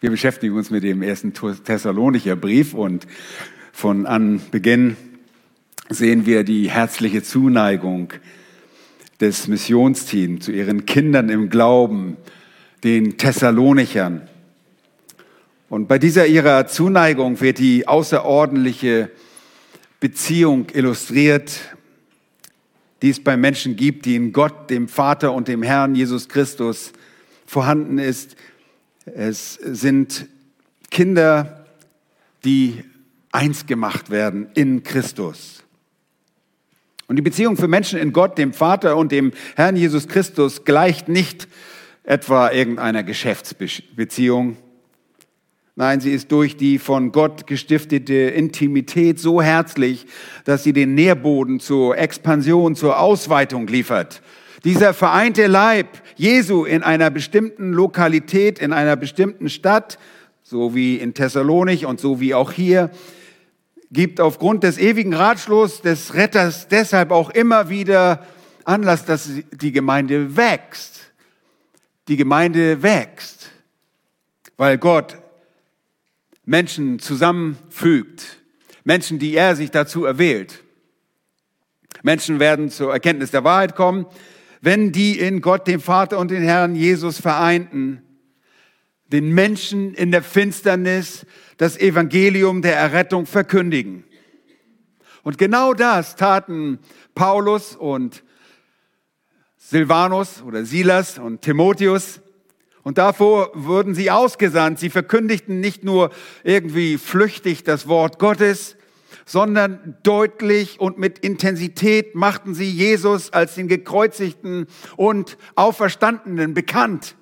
Wir beschäftigen uns mit dem ersten Thessalonicher Brief und von Anbeginn sehen wir die herzliche Zuneigung des Missionsteams zu ihren Kindern im Glauben, den Thessalonichern. Und bei dieser ihrer Zuneigung wird die außerordentliche Beziehung illustriert, die es bei Menschen gibt, die in Gott, dem Vater und dem Herrn Jesus Christus vorhanden ist, es sind Kinder, die eins gemacht werden in Christus. Und die Beziehung für Menschen in Gott, dem Vater und dem Herrn Jesus Christus gleicht nicht etwa irgendeiner Geschäftsbeziehung. Nein, sie ist durch die von Gott gestiftete Intimität so herzlich, dass sie den Nährboden zur Expansion, zur Ausweitung liefert. Dieser vereinte Leib Jesu in einer bestimmten Lokalität, in einer bestimmten Stadt, so wie in Thessalonich und so wie auch hier, gibt aufgrund des ewigen Ratschlusses des Retters deshalb auch immer wieder Anlass, dass die Gemeinde wächst. Die Gemeinde wächst, weil Gott Menschen zusammenfügt, Menschen, die er sich dazu erwählt. Menschen werden zur Erkenntnis der Wahrheit kommen, wenn die in Gott, dem Vater und den Herrn Jesus vereinten, den Menschen in der Finsternis das Evangelium der Errettung verkündigen. Und genau das taten Paulus und Silvanus oder Silas und Timotheus. Und davor wurden sie ausgesandt. Sie verkündigten nicht nur irgendwie flüchtig das Wort Gottes, sondern deutlich und mit Intensität machten sie Jesus als den gekreuzigten und auferstandenen bekannt.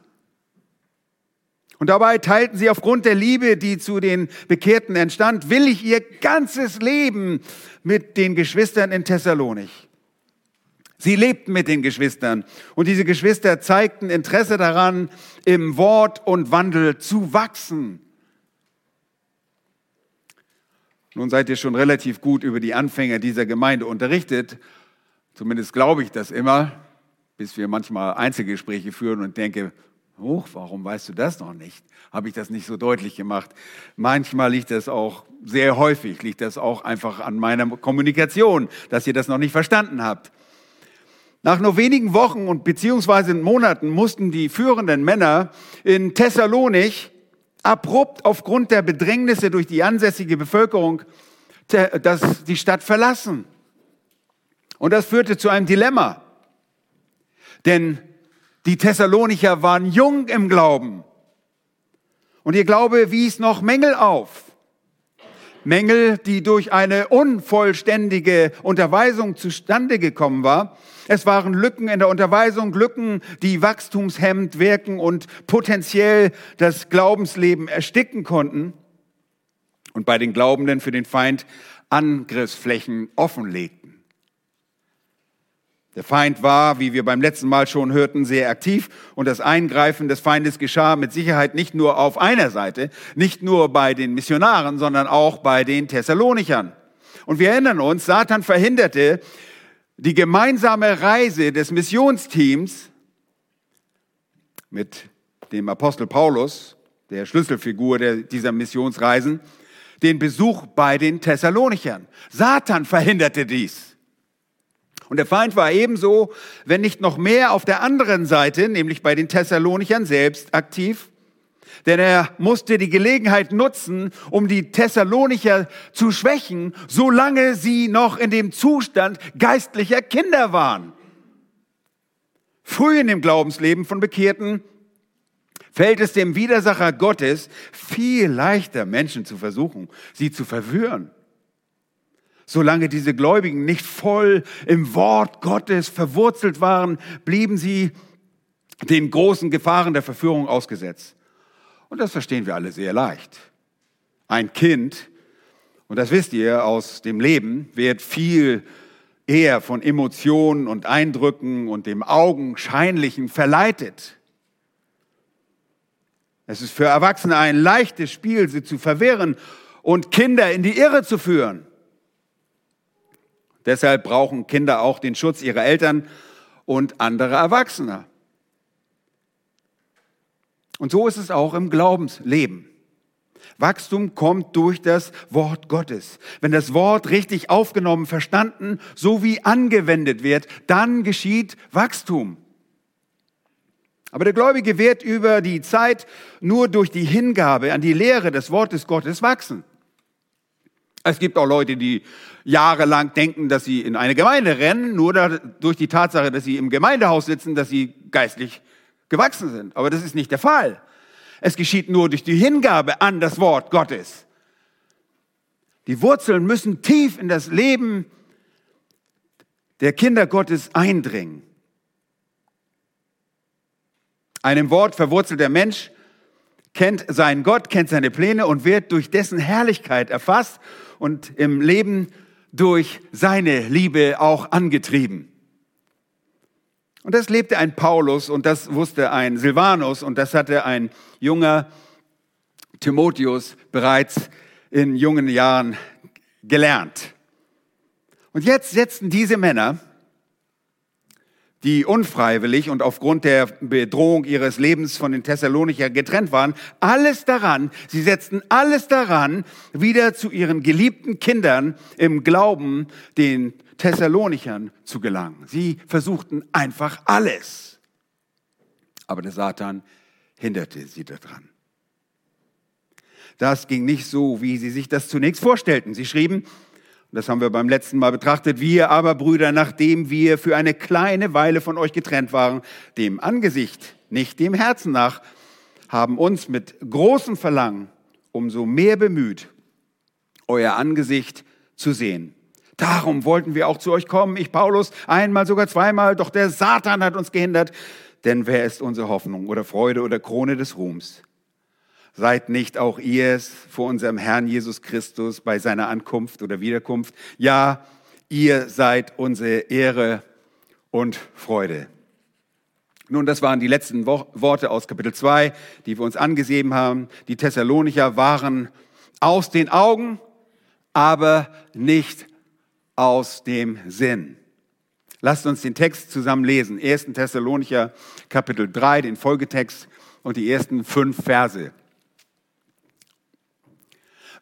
Und dabei teilten sie aufgrund der Liebe, die zu den Bekehrten entstand, willig ihr ganzes Leben mit den Geschwistern in Thessalonich. Sie lebten mit den Geschwistern und diese Geschwister zeigten Interesse daran, im Wort und Wandel zu wachsen. Nun seid ihr schon relativ gut über die Anfänge dieser Gemeinde unterrichtet. Zumindest glaube ich das immer, bis wir manchmal Einzelgespräche führen und denke, oh, warum weißt du das noch nicht? Habe ich das nicht so deutlich gemacht? Manchmal liegt das auch, sehr häufig liegt das auch einfach an meiner Kommunikation, dass ihr das noch nicht verstanden habt. Nach nur wenigen Wochen und beziehungsweise Monaten mussten die führenden Männer in Thessalonich abrupt aufgrund der Bedrängnisse durch die ansässige Bevölkerung das, die Stadt verlassen. Und das führte zu einem Dilemma. Denn die Thessalonicher waren jung im Glauben. Und ihr Glaube wies noch Mängel auf. Mängel, die durch eine unvollständige Unterweisung zustande gekommen war. Es waren Lücken in der Unterweisung, Lücken, die wachstumshemmend wirken und potenziell das Glaubensleben ersticken konnten und bei den Glaubenden für den Feind Angriffsflächen offenlegten. Der Feind war, wie wir beim letzten Mal schon hörten, sehr aktiv und das Eingreifen des Feindes geschah mit Sicherheit nicht nur auf einer Seite, nicht nur bei den Missionaren, sondern auch bei den Thessalonichern. Und wir erinnern uns, Satan verhinderte die gemeinsame Reise des Missionsteams mit dem Apostel Paulus, der Schlüsselfigur dieser Missionsreisen, den Besuch bei den Thessalonichern. Satan verhinderte dies. Und der Feind war ebenso, wenn nicht noch mehr auf der anderen Seite, nämlich bei den Thessalonichern selbst aktiv. Denn er musste die Gelegenheit nutzen, um die Thessalonicher zu schwächen, solange sie noch in dem Zustand geistlicher Kinder waren. Früh in dem Glaubensleben von Bekehrten fällt es dem Widersacher Gottes viel leichter, Menschen zu versuchen, sie zu verwirren Solange diese Gläubigen nicht voll im Wort Gottes verwurzelt waren, blieben sie den großen Gefahren der Verführung ausgesetzt. Und das verstehen wir alle sehr leicht. Ein Kind, und das wisst ihr aus dem Leben, wird viel eher von Emotionen und Eindrücken und dem Augenscheinlichen verleitet. Es ist für Erwachsene ein leichtes Spiel, sie zu verwirren und Kinder in die Irre zu führen. Deshalb brauchen Kinder auch den Schutz ihrer Eltern und anderer Erwachsener. Und so ist es auch im Glaubensleben. Wachstum kommt durch das Wort Gottes. Wenn das Wort richtig aufgenommen, verstanden, so wie angewendet wird, dann geschieht Wachstum. Aber der Gläubige wird über die Zeit nur durch die Hingabe an die Lehre des Wortes Gottes wachsen. Es gibt auch Leute, die jahrelang denken, dass sie in eine Gemeinde rennen, nur durch die Tatsache, dass sie im Gemeindehaus sitzen, dass sie geistlich gewachsen sind. Aber das ist nicht der Fall. Es geschieht nur durch die Hingabe an das Wort Gottes. Die Wurzeln müssen tief in das Leben der Kinder Gottes eindringen. Einem Wort verwurzelt der Mensch kennt seinen Gott, kennt seine Pläne und wird durch dessen Herrlichkeit erfasst und im Leben durch seine Liebe auch angetrieben. Und das lebte ein Paulus und das wusste ein Silvanus und das hatte ein junger Timotheus bereits in jungen Jahren gelernt. Und jetzt setzten diese Männer, die unfreiwillig und aufgrund der Bedrohung ihres Lebens von den Thessalonicher getrennt waren, alles daran, sie setzten alles daran, wieder zu ihren geliebten Kindern im Glauben, den Thessalonichern zu gelangen. Sie versuchten einfach alles. Aber der Satan hinderte sie daran. Das ging nicht so, wie sie sich das zunächst vorstellten. Sie schrieben, das haben wir beim letzten Mal betrachtet, wir aber Brüder, nachdem wir für eine kleine Weile von euch getrennt waren, dem Angesicht, nicht dem Herzen nach, haben uns mit großem Verlangen umso mehr bemüht, euer Angesicht zu sehen. Darum wollten wir auch zu euch kommen, ich Paulus, einmal, sogar zweimal, doch der Satan hat uns gehindert. Denn wer ist unsere Hoffnung oder Freude oder Krone des Ruhms? Seid nicht auch ihr es vor unserem Herrn Jesus Christus bei seiner Ankunft oder Wiederkunft? Ja, ihr seid unsere Ehre und Freude. Nun, das waren die letzten Worte aus Kapitel 2, die wir uns angesehen haben. Die Thessalonicher waren aus den Augen, aber nicht aus dem Sinn. Lasst uns den Text zusammen lesen. 1. Thessalonicher Kapitel 3, den Folgetext und die ersten fünf Verse.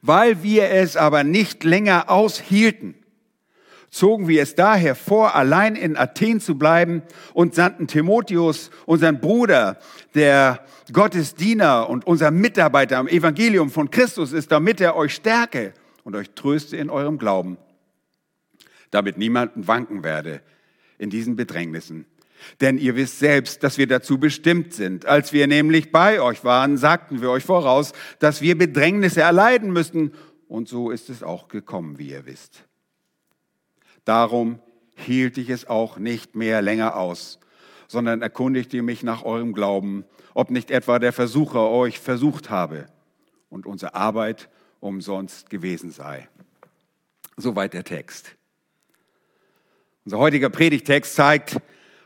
Weil wir es aber nicht länger aushielten, zogen wir es daher vor, allein in Athen zu bleiben und sandten Timotheus, unseren Bruder, der Gottesdiener und unser Mitarbeiter am Evangelium von Christus ist, damit er euch stärke und euch tröste in eurem Glauben damit niemanden wanken werde in diesen Bedrängnissen. Denn ihr wisst selbst, dass wir dazu bestimmt sind. Als wir nämlich bei euch waren, sagten wir euch voraus, dass wir Bedrängnisse erleiden müssten. Und so ist es auch gekommen, wie ihr wisst. Darum hielt ich es auch nicht mehr länger aus, sondern erkundigte mich nach eurem Glauben, ob nicht etwa der Versucher euch versucht habe und unsere Arbeit umsonst gewesen sei. Soweit der Text. Unser heutiger Predigtext zeigt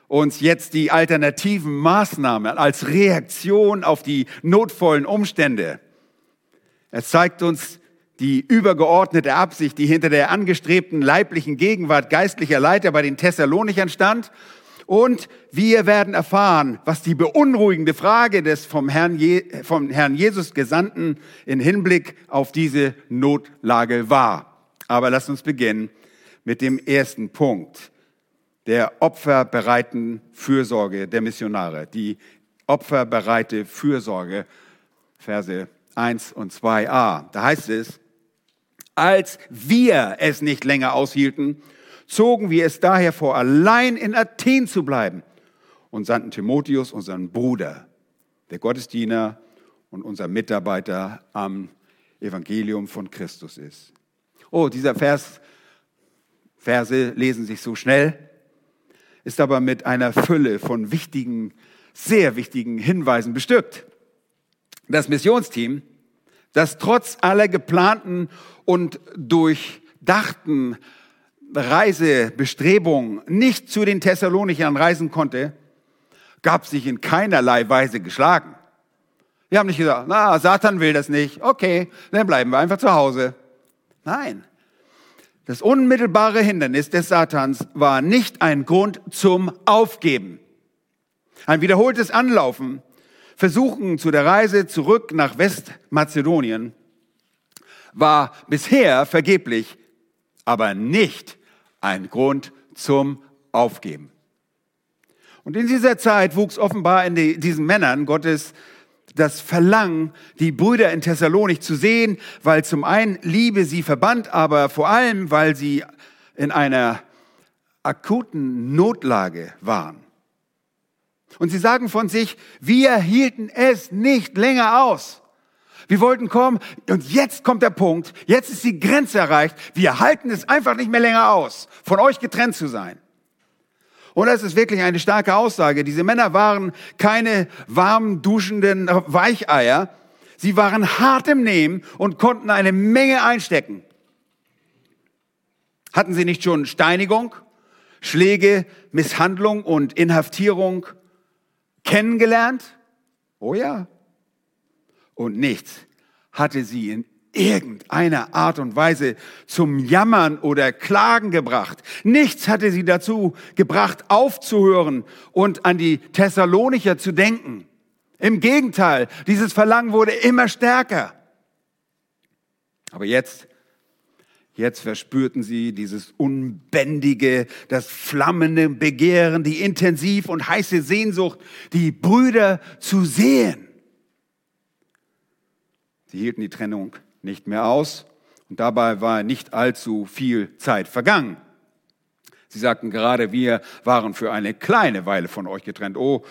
uns jetzt die alternativen Maßnahmen als Reaktion auf die notvollen Umstände. Er zeigt uns die übergeordnete Absicht, die hinter der angestrebten leiblichen Gegenwart geistlicher Leiter bei den Thessalonichern stand. Und wir werden erfahren, was die beunruhigende Frage des vom Herrn, Je vom Herrn Jesus Gesandten in Hinblick auf diese Notlage war. Aber lasst uns beginnen mit dem ersten Punkt, der opferbereiten Fürsorge der Missionare. Die opferbereite Fürsorge, Verse 1 und 2a. Da heißt es, als wir es nicht länger aushielten, zogen wir es daher vor, allein in Athen zu bleiben und sandten Timotheus, unseren Bruder, der Gottesdiener und unser Mitarbeiter am Evangelium von Christus ist. Oh, dieser Vers Verse lesen sich so schnell, ist aber mit einer Fülle von wichtigen, sehr wichtigen Hinweisen bestückt. Das Missionsteam, das trotz aller geplanten und durchdachten Reisebestrebungen nicht zu den Thessalonichern reisen konnte, gab sich in keinerlei Weise geschlagen. Wir haben nicht gesagt, na, Satan will das nicht, okay, dann bleiben wir einfach zu Hause. Nein, das unmittelbare Hindernis des Satans war nicht ein Grund zum Aufgeben. Ein wiederholtes Anlaufen Versuchen zu der Reise zurück nach Westmazedonien war bisher vergeblich, aber nicht ein Grund zum Aufgeben. Und in dieser Zeit wuchs offenbar in diesen Männern Gottes das Verlangen, die Brüder in Thessalonik zu sehen, weil zum einen Liebe sie verband, aber vor allem, weil sie in einer akuten Notlage waren. Und sie sagen von sich, wir hielten es nicht länger aus. Wir wollten kommen und jetzt kommt der Punkt, jetzt ist die Grenze erreicht. Wir halten es einfach nicht mehr länger aus, von euch getrennt zu sein. Und das ist wirklich eine starke Aussage. Diese Männer waren keine warm duschenden Weicheier. Sie waren hart im Nehmen und konnten eine Menge einstecken. Hatten sie nicht schon Steinigung, Schläge, Misshandlung und Inhaftierung kennengelernt? Oh ja. Und nichts hatte sie in irgendeiner Art und Weise zum Jammern oder Klagen gebracht. Nichts hatte sie dazu gebracht, aufzuhören und an die Thessalonicher zu denken. Im Gegenteil, dieses Verlangen wurde immer stärker. Aber jetzt, jetzt verspürten sie dieses unbändige, das flammende Begehren, die intensiv und heiße Sehnsucht, die Brüder zu sehen. Sie hielten die Trennung nicht mehr aus und dabei war nicht allzu viel Zeit vergangen. Sie sagten gerade, wir waren für eine kleine Weile von euch getrennt. Oh,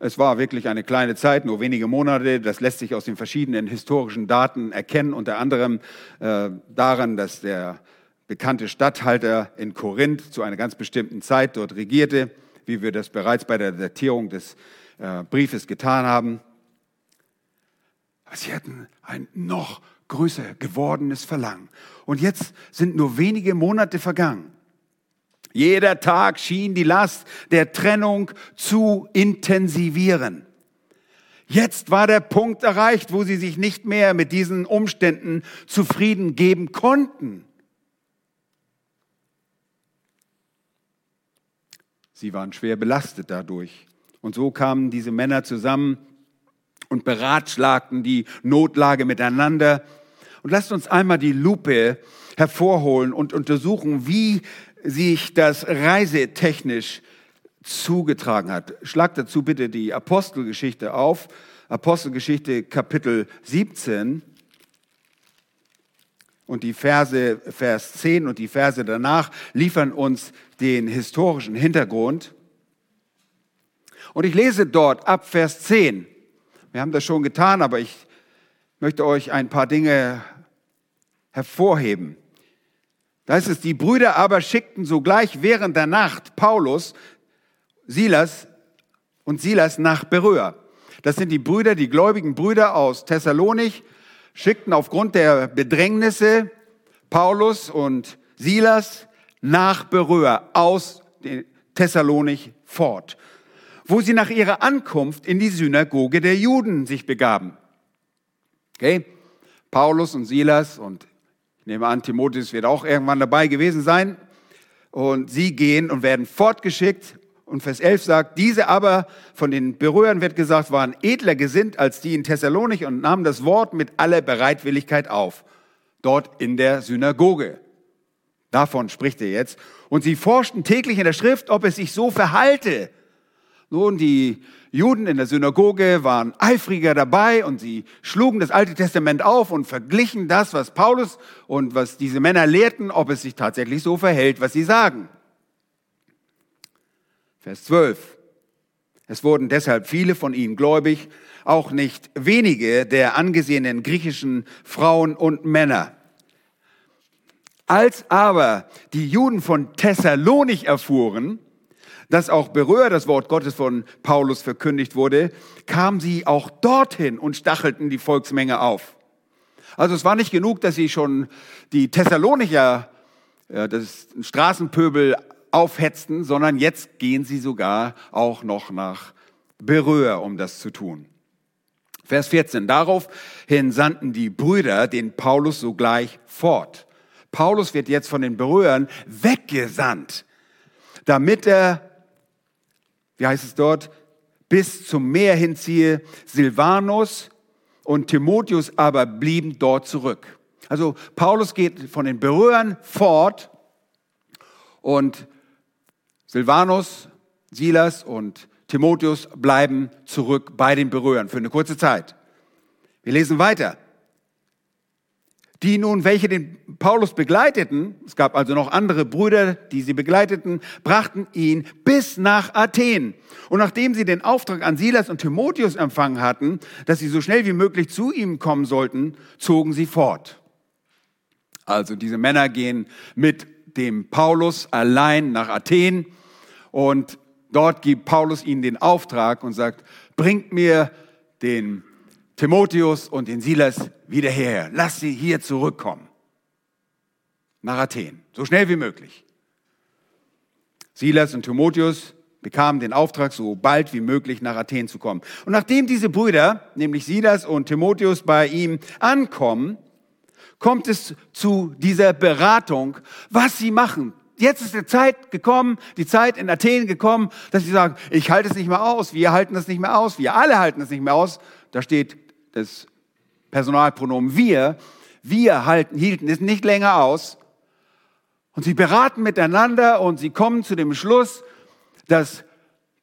es war wirklich eine kleine Zeit, nur wenige Monate. Das lässt sich aus den verschiedenen historischen Daten erkennen, unter anderem äh, daran, dass der bekannte Statthalter in Korinth zu einer ganz bestimmten Zeit dort regierte, wie wir das bereits bei der Datierung des äh, Briefes getan haben. Sie hatten ein noch größer gewordenes Verlangen. Und jetzt sind nur wenige Monate vergangen. Jeder Tag schien die Last der Trennung zu intensivieren. Jetzt war der Punkt erreicht, wo sie sich nicht mehr mit diesen Umständen zufrieden geben konnten. Sie waren schwer belastet dadurch. Und so kamen diese Männer zusammen und beratschlagten die Notlage miteinander. Und lasst uns einmal die Lupe hervorholen und untersuchen, wie sich das reisetechnisch zugetragen hat. Schlag dazu bitte die Apostelgeschichte auf. Apostelgeschichte Kapitel 17 und die Verse, Vers 10 und die Verse danach liefern uns den historischen Hintergrund. Und ich lese dort ab Vers 10. Wir haben das schon getan, aber ich möchte euch ein paar Dinge hervorheben. Da ist es, die Brüder aber schickten sogleich während der Nacht Paulus, Silas und Silas nach Beröa. Das sind die Brüder, die gläubigen Brüder aus Thessalonik, schickten aufgrund der Bedrängnisse Paulus und Silas nach Beröa aus Thessalonik fort, wo sie nach ihrer Ankunft in die Synagoge der Juden sich begaben. Okay? Paulus und Silas und ich nehme an, Timotheus wird auch irgendwann dabei gewesen sein. Und sie gehen und werden fortgeschickt. Und Vers 11 sagt, diese aber von den Berührern wird gesagt, waren edler gesinnt als die in Thessalonik und nahmen das Wort mit aller Bereitwilligkeit auf. Dort in der Synagoge. Davon spricht er jetzt. Und sie forschten täglich in der Schrift, ob es sich so verhalte. Nun, die Juden in der Synagoge waren eifriger dabei und sie schlugen das Alte Testament auf und verglichen das, was Paulus und was diese Männer lehrten, ob es sich tatsächlich so verhält, was sie sagen. Vers 12. Es wurden deshalb viele von ihnen gläubig, auch nicht wenige der angesehenen griechischen Frauen und Männer. Als aber die Juden von Thessalonik erfuhren, dass auch Berühr das Wort Gottes von Paulus verkündigt wurde, kamen sie auch dorthin und stachelten die Volksmenge auf. Also es war nicht genug, dass sie schon die Thessalonicher, das Straßenpöbel aufhetzten, sondern jetzt gehen sie sogar auch noch nach Berühr, um das zu tun. Vers 14. Daraufhin sandten die Brüder den Paulus sogleich fort. Paulus wird jetzt von den Berührern weggesandt, damit er wie heißt es dort, bis zum Meer hinziehe. Silvanus und Timotheus aber blieben dort zurück. Also Paulus geht von den Berührern fort und Silvanus, Silas und Timotheus bleiben zurück bei den Berührern für eine kurze Zeit. Wir lesen weiter. Die nun, welche den Paulus begleiteten, es gab also noch andere Brüder, die sie begleiteten, brachten ihn bis nach Athen. Und nachdem sie den Auftrag an Silas und Timotheus empfangen hatten, dass sie so schnell wie möglich zu ihm kommen sollten, zogen sie fort. Also diese Männer gehen mit dem Paulus allein nach Athen und dort gibt Paulus ihnen den Auftrag und sagt, bringt mir den Timotheus und den Silas wieder her. Lass sie hier zurückkommen. Nach Athen. So schnell wie möglich. Silas und Timotheus bekamen den Auftrag, so bald wie möglich nach Athen zu kommen. Und nachdem diese Brüder, nämlich Silas und Timotheus, bei ihm ankommen, kommt es zu dieser Beratung, was sie machen. Jetzt ist die Zeit gekommen, die Zeit in Athen gekommen, dass sie sagen, ich halte es nicht mehr aus, wir halten es nicht mehr aus, wir alle halten es nicht mehr aus. Da steht das Personalpronomen wir. Wir halten, hielten es nicht länger aus. Und sie beraten miteinander und sie kommen zu dem Schluss, dass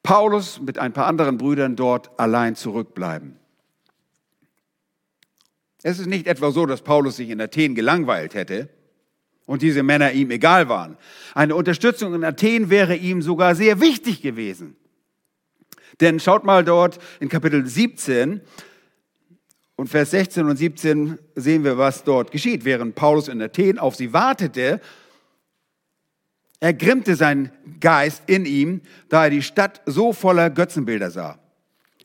Paulus mit ein paar anderen Brüdern dort allein zurückbleiben. Es ist nicht etwa so, dass Paulus sich in Athen gelangweilt hätte und diese Männer ihm egal waren. Eine Unterstützung in Athen wäre ihm sogar sehr wichtig gewesen. Denn schaut mal dort in Kapitel 17 und Vers 16 und 17 sehen wir, was dort geschieht. Während Paulus in Athen auf sie wartete, ergrimmte sein Geist in ihm, da er die Stadt so voller Götzenbilder sah.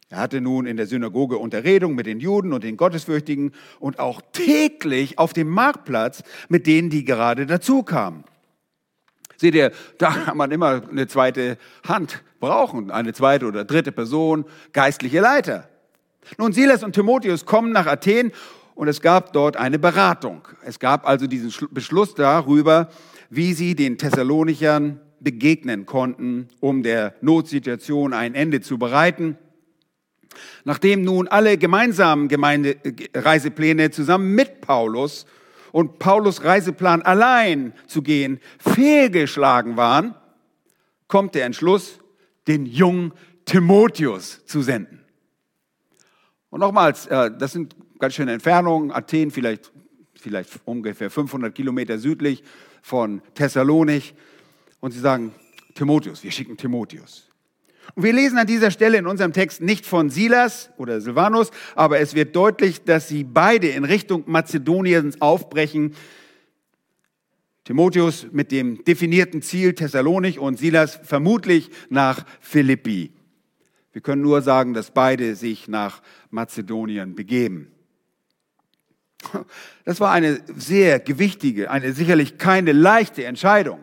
Er hatte nun in der Synagoge Unterredung mit den Juden und den Gottesfürchtigen und auch täglich auf dem Marktplatz mit denen, die gerade dazu kamen. Seht ihr, da kann man immer eine zweite Hand brauchen, eine zweite oder dritte Person, geistliche Leiter. Nun, Silas und Timotheus kommen nach Athen und es gab dort eine Beratung. Es gab also diesen Beschluss darüber, wie sie den Thessalonichern begegnen konnten, um der Notsituation ein Ende zu bereiten. Nachdem nun alle gemeinsamen Gemeinde, Reisepläne zusammen mit Paulus und Paulus Reiseplan allein zu gehen fehlgeschlagen waren, kommt der Entschluss, den jungen Timotheus zu senden. Und nochmals, äh, das sind ganz schöne Entfernungen. Athen vielleicht, vielleicht ungefähr 500 Kilometer südlich von Thessalonich. Und sie sagen, Timotheus, wir schicken Timotheus. Und wir lesen an dieser Stelle in unserem Text nicht von Silas oder Silvanus, aber es wird deutlich, dass sie beide in Richtung Mazedoniens aufbrechen. Timotheus mit dem definierten Ziel Thessalonich und Silas vermutlich nach Philippi. Wir können nur sagen, dass beide sich nach Mazedonien begeben. Das war eine sehr gewichtige, eine sicherlich keine leichte Entscheidung.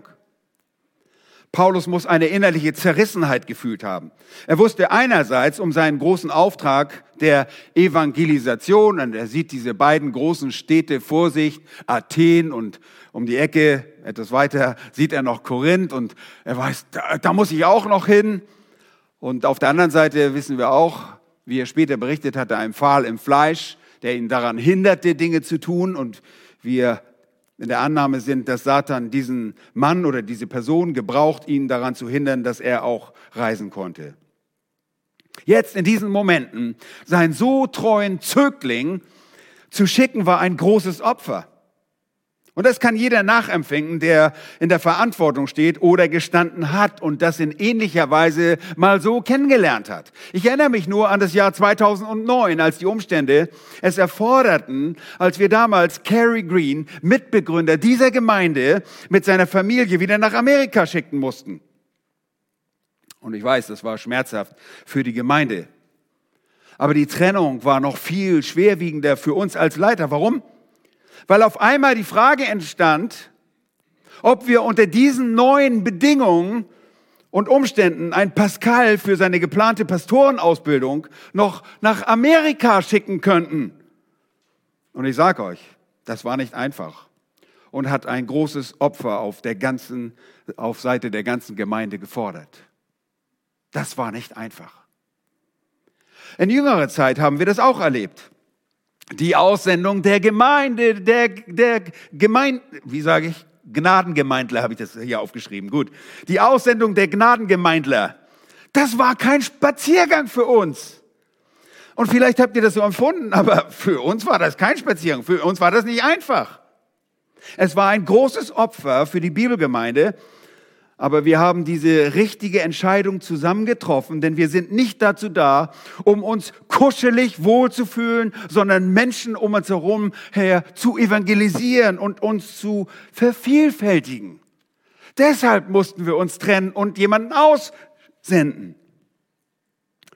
Paulus muss eine innerliche Zerrissenheit gefühlt haben. Er wusste einerseits um seinen großen Auftrag der Evangelisation und er sieht diese beiden großen Städte vor sich, Athen und um die Ecke, etwas weiter, sieht er noch Korinth und er weiß, da, da muss ich auch noch hin. Und auf der anderen Seite wissen wir auch, wie er später berichtet hatte, ein Pfahl im Fleisch, der ihn daran hinderte, Dinge zu tun und wir in der Annahme sind, dass Satan diesen Mann oder diese Person gebraucht, ihn daran zu hindern, dass er auch reisen konnte. Jetzt in diesen Momenten, seinen so treuen Zögling zu schicken, war ein großes Opfer. Und das kann jeder nachempfinden, der in der Verantwortung steht oder gestanden hat und das in ähnlicher Weise mal so kennengelernt hat. Ich erinnere mich nur an das Jahr 2009, als die Umstände es erforderten, als wir damals Cary Green, Mitbegründer dieser Gemeinde, mit seiner Familie wieder nach Amerika schicken mussten. Und ich weiß, das war schmerzhaft für die Gemeinde. Aber die Trennung war noch viel schwerwiegender für uns als Leiter. Warum? Weil auf einmal die Frage entstand, ob wir unter diesen neuen Bedingungen und Umständen ein Pascal für seine geplante Pastorenausbildung noch nach Amerika schicken könnten. Und ich sage euch, das war nicht einfach und hat ein großes Opfer auf der ganzen, auf Seite der ganzen Gemeinde gefordert. Das war nicht einfach. In jüngerer Zeit haben wir das auch erlebt. Die Aussendung der Gemeinde, der, der Gemeinde, wie sage ich, Gnadengemeindler habe ich das hier aufgeschrieben. Gut. Die Aussendung der Gnadengemeindler. Das war kein Spaziergang für uns. Und vielleicht habt ihr das so empfunden, aber für uns war das kein Spaziergang. Für uns war das nicht einfach. Es war ein großes Opfer für die Bibelgemeinde, aber wir haben diese richtige Entscheidung zusammen getroffen, denn wir sind nicht dazu da, um uns kuschelig wohlzufühlen, sondern Menschen um uns herum her zu evangelisieren und uns zu vervielfältigen. Deshalb mussten wir uns trennen und jemanden aussenden.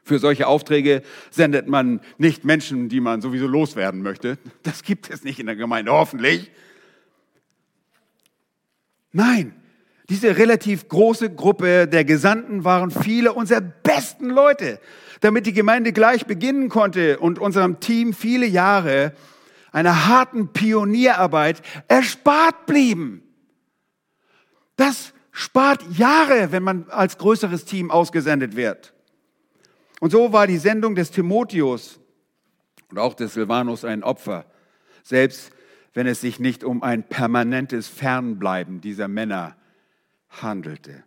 Für solche Aufträge sendet man nicht Menschen, die man sowieso loswerden möchte. Das gibt es nicht in der Gemeinde, hoffentlich. Nein, diese relativ große Gruppe der Gesandten waren viele unserer besten Leute, damit die Gemeinde gleich beginnen konnte und unserem Team viele Jahre einer harten Pionierarbeit erspart blieben. Das spart Jahre, wenn man als größeres Team ausgesendet wird. Und so war die Sendung des Timotheus und auch des Silvanus ein Opfer, selbst wenn es sich nicht um ein permanentes Fernbleiben dieser Männer handelte.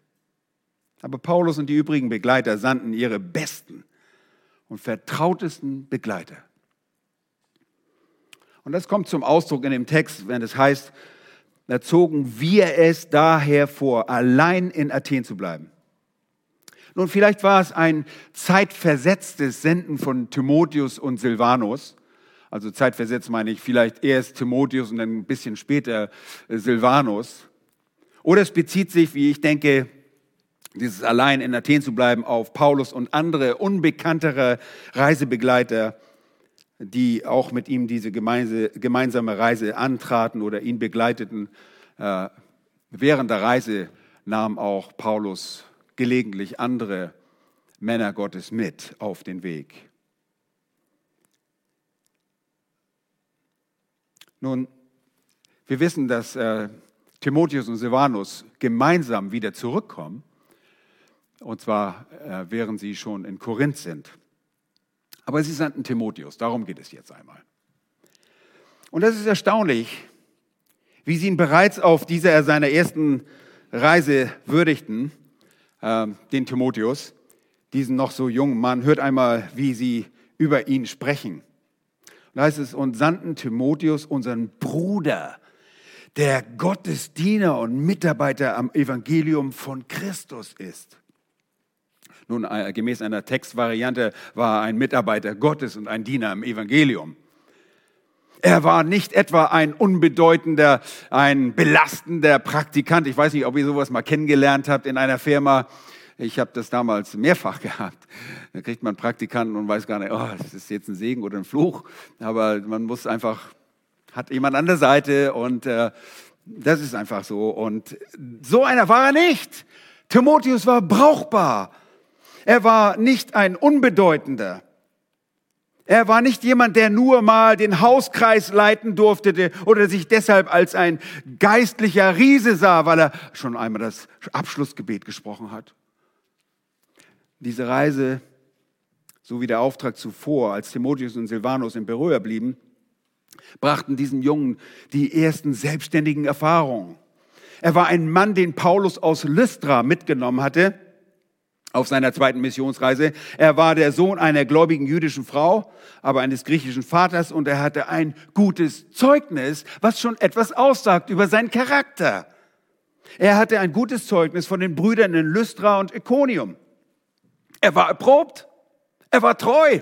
Aber Paulus und die übrigen Begleiter sandten ihre besten und vertrautesten Begleiter. Und das kommt zum Ausdruck in dem Text, wenn es heißt, da zogen wir es daher vor, allein in Athen zu bleiben. Nun, vielleicht war es ein zeitversetztes Senden von Timotheus und Silvanus. Also zeitversetzt meine ich vielleicht erst Timotheus und dann ein bisschen später äh, Silvanus. Oder es bezieht sich, wie ich denke, dieses allein in Athen zu bleiben, auf Paulus und andere unbekanntere Reisebegleiter, die auch mit ihm diese gemeinsame Reise antraten oder ihn begleiteten. Äh, während der Reise nahm auch Paulus gelegentlich andere Männer Gottes mit auf den Weg. Nun, wir wissen, dass äh, Timotheus und Silvanus gemeinsam wieder zurückkommen, und zwar äh, während sie schon in Korinth sind. Aber sie sandten Timotheus, darum geht es jetzt einmal. Und das ist erstaunlich, wie sie ihn bereits auf dieser seiner ersten Reise würdigten, äh, den Timotheus, diesen noch so jungen Mann. Hört einmal, wie sie über ihn sprechen. da heißt es, und sandten Timotheus, unseren Bruder, der Gottesdiener und Mitarbeiter am Evangelium von Christus ist. Nun, äh, gemäß einer Textvariante war er ein Mitarbeiter Gottes und ein Diener im Evangelium. Er war nicht etwa ein unbedeutender, ein belastender Praktikant. Ich weiß nicht, ob ihr sowas mal kennengelernt habt in einer Firma. Ich habe das damals mehrfach gehabt. Da kriegt man Praktikanten und weiß gar nicht, oh, das ist jetzt ein Segen oder ein Fluch. Aber man muss einfach hat jemand an der Seite und äh, das ist einfach so. Und so einer war er nicht. Timotheus war brauchbar. Er war nicht ein Unbedeutender. Er war nicht jemand, der nur mal den Hauskreis leiten durfte oder sich deshalb als ein geistlicher Riese sah, weil er schon einmal das Abschlussgebet gesprochen hat. Diese Reise, so wie der Auftrag zuvor, als Timotheus und Silvanus in Beröa blieben, brachten diesem Jungen die ersten selbstständigen Erfahrungen. Er war ein Mann, den Paulus aus Lystra mitgenommen hatte auf seiner zweiten Missionsreise. Er war der Sohn einer gläubigen jüdischen Frau, aber eines griechischen Vaters und er hatte ein gutes Zeugnis, was schon etwas aussagt über seinen Charakter. Er hatte ein gutes Zeugnis von den Brüdern in Lystra und Iconium. Er war erprobt. Er war treu.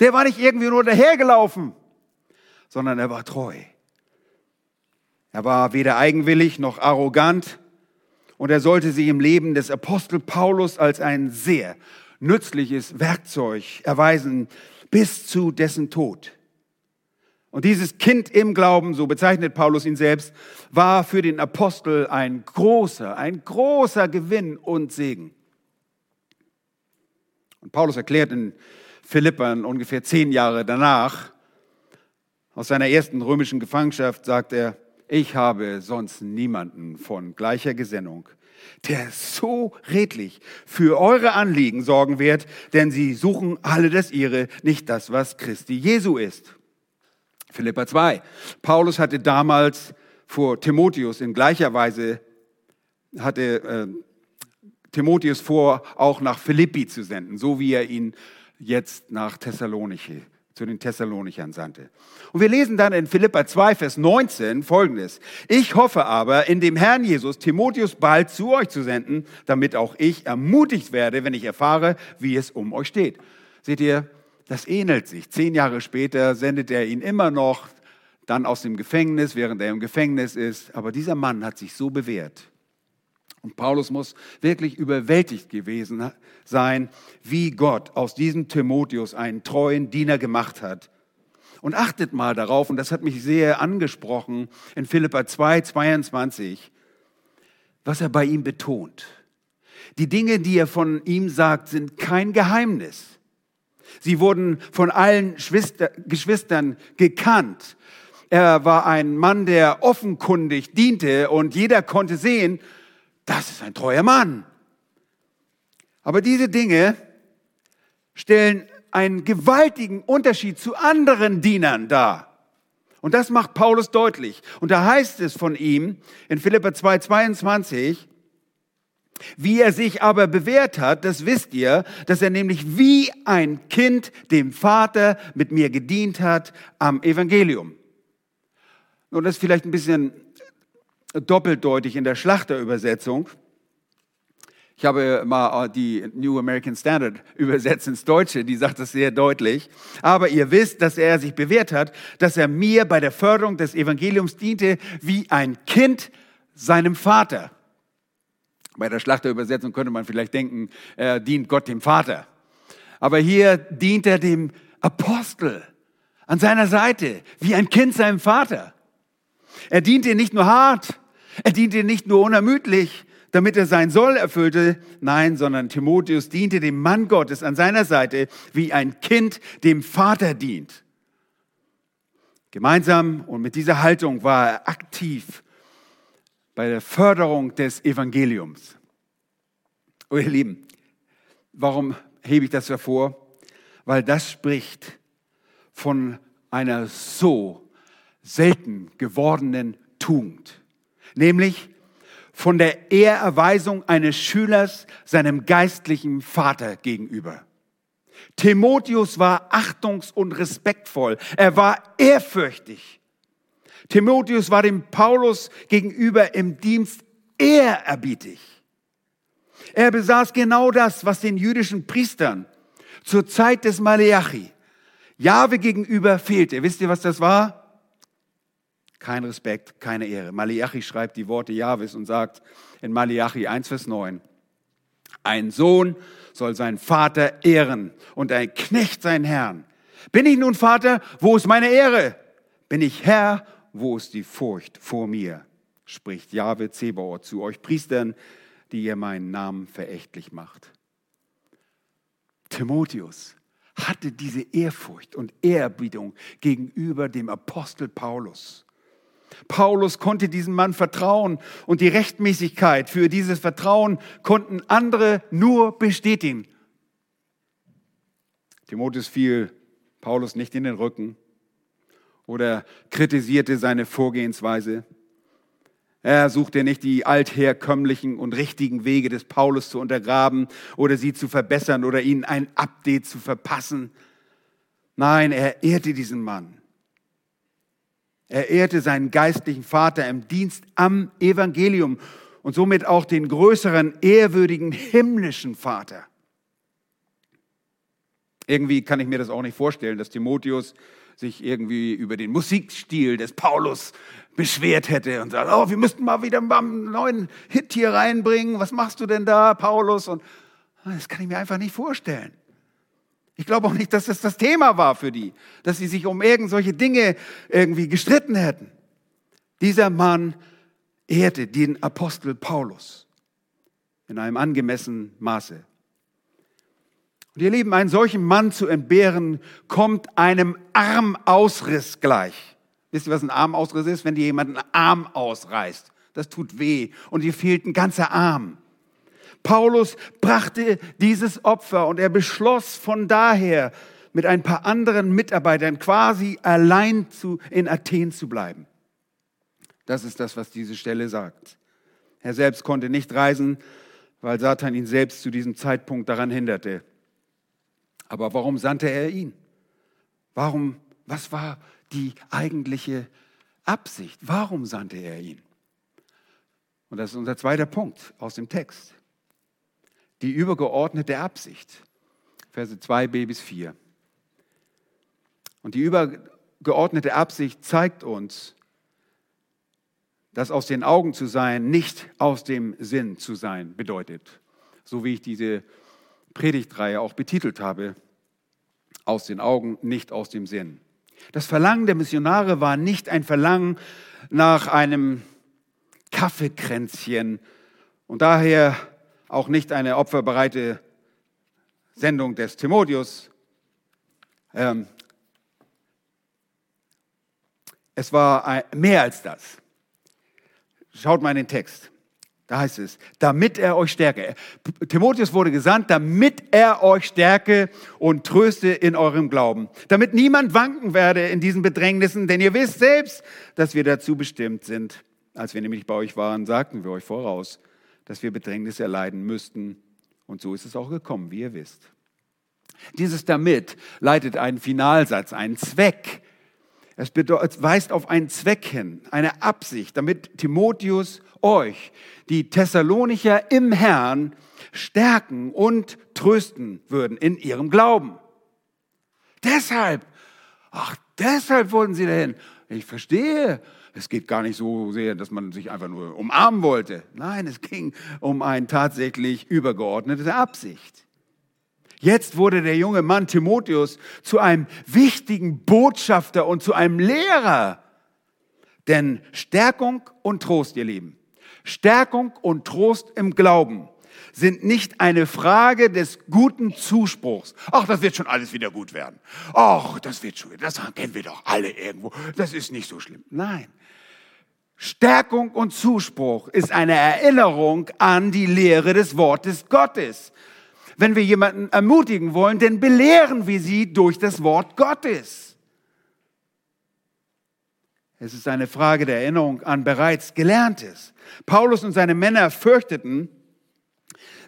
Der war nicht irgendwie nur dahergelaufen sondern er war treu. Er war weder eigenwillig noch arrogant und er sollte sich im Leben des Apostel Paulus als ein sehr nützliches Werkzeug erweisen bis zu dessen Tod. Und dieses Kind im Glauben, so bezeichnet Paulus ihn selbst, war für den Apostel ein großer, ein großer Gewinn und Segen. Und Paulus erklärt in Philippern ungefähr zehn Jahre danach, aus seiner ersten römischen Gefangenschaft sagt er, Ich habe sonst niemanden von gleicher Gesinnung, der so redlich für eure Anliegen sorgen wird, denn sie suchen alle das ihre, nicht das, was Christi Jesu ist. Philippa 2. Paulus hatte damals vor Timotheus in gleicher Weise, hatte äh, Timotheus vor, auch nach Philippi zu senden, so wie er ihn jetzt nach Thessaloniki zu den Thessalonichern sandte. Und wir lesen dann in Philippa 2, Vers 19 folgendes. Ich hoffe aber, in dem Herrn Jesus Timotheus bald zu euch zu senden, damit auch ich ermutigt werde, wenn ich erfahre, wie es um euch steht. Seht ihr, das ähnelt sich. Zehn Jahre später sendet er ihn immer noch, dann aus dem Gefängnis, während er im Gefängnis ist. Aber dieser Mann hat sich so bewährt. Und Paulus muss wirklich überwältigt gewesen sein, wie Gott aus diesem Timotheus einen treuen Diener gemacht hat. Und achtet mal darauf, und das hat mich sehr angesprochen in Philippa 2, 22, was er bei ihm betont. Die Dinge, die er von ihm sagt, sind kein Geheimnis. Sie wurden von allen Geschwistern gekannt. Er war ein Mann, der offenkundig diente und jeder konnte sehen, das ist ein treuer Mann. Aber diese Dinge stellen einen gewaltigen Unterschied zu anderen Dienern dar. Und das macht Paulus deutlich. Und da heißt es von ihm in Philippa 2, 22, wie er sich aber bewährt hat, das wisst ihr, dass er nämlich wie ein Kind dem Vater mit mir gedient hat am Evangelium. Und das ist vielleicht ein bisschen doppeldeutig in der Schlachterübersetzung. Ich habe mal die New American Standard übersetzt ins Deutsche, die sagt das sehr deutlich. Aber ihr wisst, dass er sich bewährt hat, dass er mir bei der Förderung des Evangeliums diente wie ein Kind seinem Vater. Bei der Schlachterübersetzung könnte man vielleicht denken, er dient Gott dem Vater. Aber hier dient er dem Apostel an seiner Seite, wie ein Kind seinem Vater. Er dient ihr nicht nur hart, er diente nicht nur unermüdlich, damit er sein Soll erfüllte, nein, sondern Timotheus diente dem Mann Gottes an seiner Seite, wie ein Kind dem Vater dient. Gemeinsam und mit dieser Haltung war er aktiv bei der Förderung des Evangeliums. Oh ihr Lieben, warum hebe ich das hervor? Weil das spricht von einer so selten gewordenen Tugend nämlich von der Ehrerweisung eines Schülers seinem geistlichen Vater gegenüber. Timotheus war achtungs- und respektvoll. Er war ehrfürchtig. Timotheus war dem Paulus gegenüber im Dienst ehrerbietig. Er besaß genau das, was den jüdischen Priestern zur Zeit des Maleachi Jahwe gegenüber fehlte. Wisst ihr, was das war? Kein Respekt, keine Ehre. Malachi schreibt die Worte Jahwes und sagt in Malachi 1, Vers 9, ein Sohn soll seinen Vater ehren und ein Knecht seinen Herrn. Bin ich nun Vater, wo ist meine Ehre? Bin ich Herr, wo ist die Furcht vor mir? Spricht Jahwe Zebaoth zu euch Priestern, die ihr meinen Namen verächtlich macht. Timotheus hatte diese Ehrfurcht und Ehrerbietung gegenüber dem Apostel Paulus. Paulus konnte diesem Mann vertrauen und die Rechtmäßigkeit für dieses Vertrauen konnten andere nur bestätigen. Timotheus fiel Paulus nicht in den Rücken oder kritisierte seine Vorgehensweise. Er suchte nicht die altherkömmlichen und richtigen Wege des Paulus zu untergraben oder sie zu verbessern oder ihnen ein Update zu verpassen. Nein, er ehrte diesen Mann. Er ehrte seinen geistlichen Vater im Dienst am Evangelium und somit auch den größeren, ehrwürdigen himmlischen Vater. Irgendwie kann ich mir das auch nicht vorstellen, dass Timotheus sich irgendwie über den Musikstil des Paulus beschwert hätte und sagt, oh, wir müssten mal wieder einen neuen Hit hier reinbringen. Was machst du denn da, Paulus? Und das kann ich mir einfach nicht vorstellen. Ich glaube auch nicht, dass das das Thema war für die, dass sie sich um irgend solche Dinge irgendwie gestritten hätten. Dieser Mann ehrte den Apostel Paulus in einem angemessenen Maße. Und ihr Lieben, einen solchen Mann zu entbehren, kommt einem Armausriss gleich. Wisst ihr, was ein Armausriss ist? Wenn dir jemand einen Arm ausreißt. Das tut weh und dir fehlt ein ganzer Arm. Paulus brachte dieses Opfer und er beschloss von daher, mit ein paar anderen Mitarbeitern quasi allein zu, in Athen zu bleiben. Das ist das, was diese Stelle sagt. Er selbst konnte nicht reisen, weil Satan ihn selbst zu diesem Zeitpunkt daran hinderte. Aber warum sandte er ihn? Warum, was war die eigentliche Absicht? Warum sandte er ihn? Und das ist unser zweiter Punkt aus dem Text. Die übergeordnete Absicht. Verse 2b bis 4. Und die übergeordnete Absicht zeigt uns, dass aus den Augen zu sein nicht aus dem Sinn zu sein bedeutet. So wie ich diese Predigtreihe auch betitelt habe. Aus den Augen, nicht aus dem Sinn. Das Verlangen der Missionare war nicht ein Verlangen nach einem Kaffeekränzchen und daher auch nicht eine opferbereite Sendung des Timotheus. Ähm, es war mehr als das. Schaut mal in den Text. Da heißt es, damit er euch stärke. Timotheus wurde gesandt, damit er euch stärke und tröste in eurem Glauben. Damit niemand wanken werde in diesen Bedrängnissen, denn ihr wisst selbst, dass wir dazu bestimmt sind. Als wir nämlich bei euch waren, sagten wir euch voraus, dass wir Bedrängnisse erleiden müssten. Und so ist es auch gekommen, wie ihr wisst. Dieses damit leitet einen Finalsatz, einen Zweck es, weist auf einen Zweck hin, eine Absicht, damit Timotheus euch, die Thessalonicher im Herrn, stärken und trösten würden in ihrem Glauben. Deshalb, ach, deshalb wollten sie dahin. Ich verstehe, es geht gar nicht so sehr, dass man sich einfach nur umarmen wollte. Nein, es ging um eine tatsächlich übergeordnete Absicht. Jetzt wurde der junge Mann Timotheus zu einem wichtigen Botschafter und zu einem Lehrer. Denn Stärkung und Trost, ihr Lieben, Stärkung und Trost im Glauben sind nicht eine Frage des guten Zuspruchs. Ach, das wird schon alles wieder gut werden. Ach, das wird schon, das kennen wir doch alle irgendwo. Das ist nicht so schlimm. Nein. Stärkung und Zuspruch ist eine Erinnerung an die Lehre des Wortes Gottes wenn wir jemanden ermutigen wollen, dann belehren wir sie durch das Wort Gottes. Es ist eine Frage der Erinnerung an bereits Gelerntes. Paulus und seine Männer fürchteten,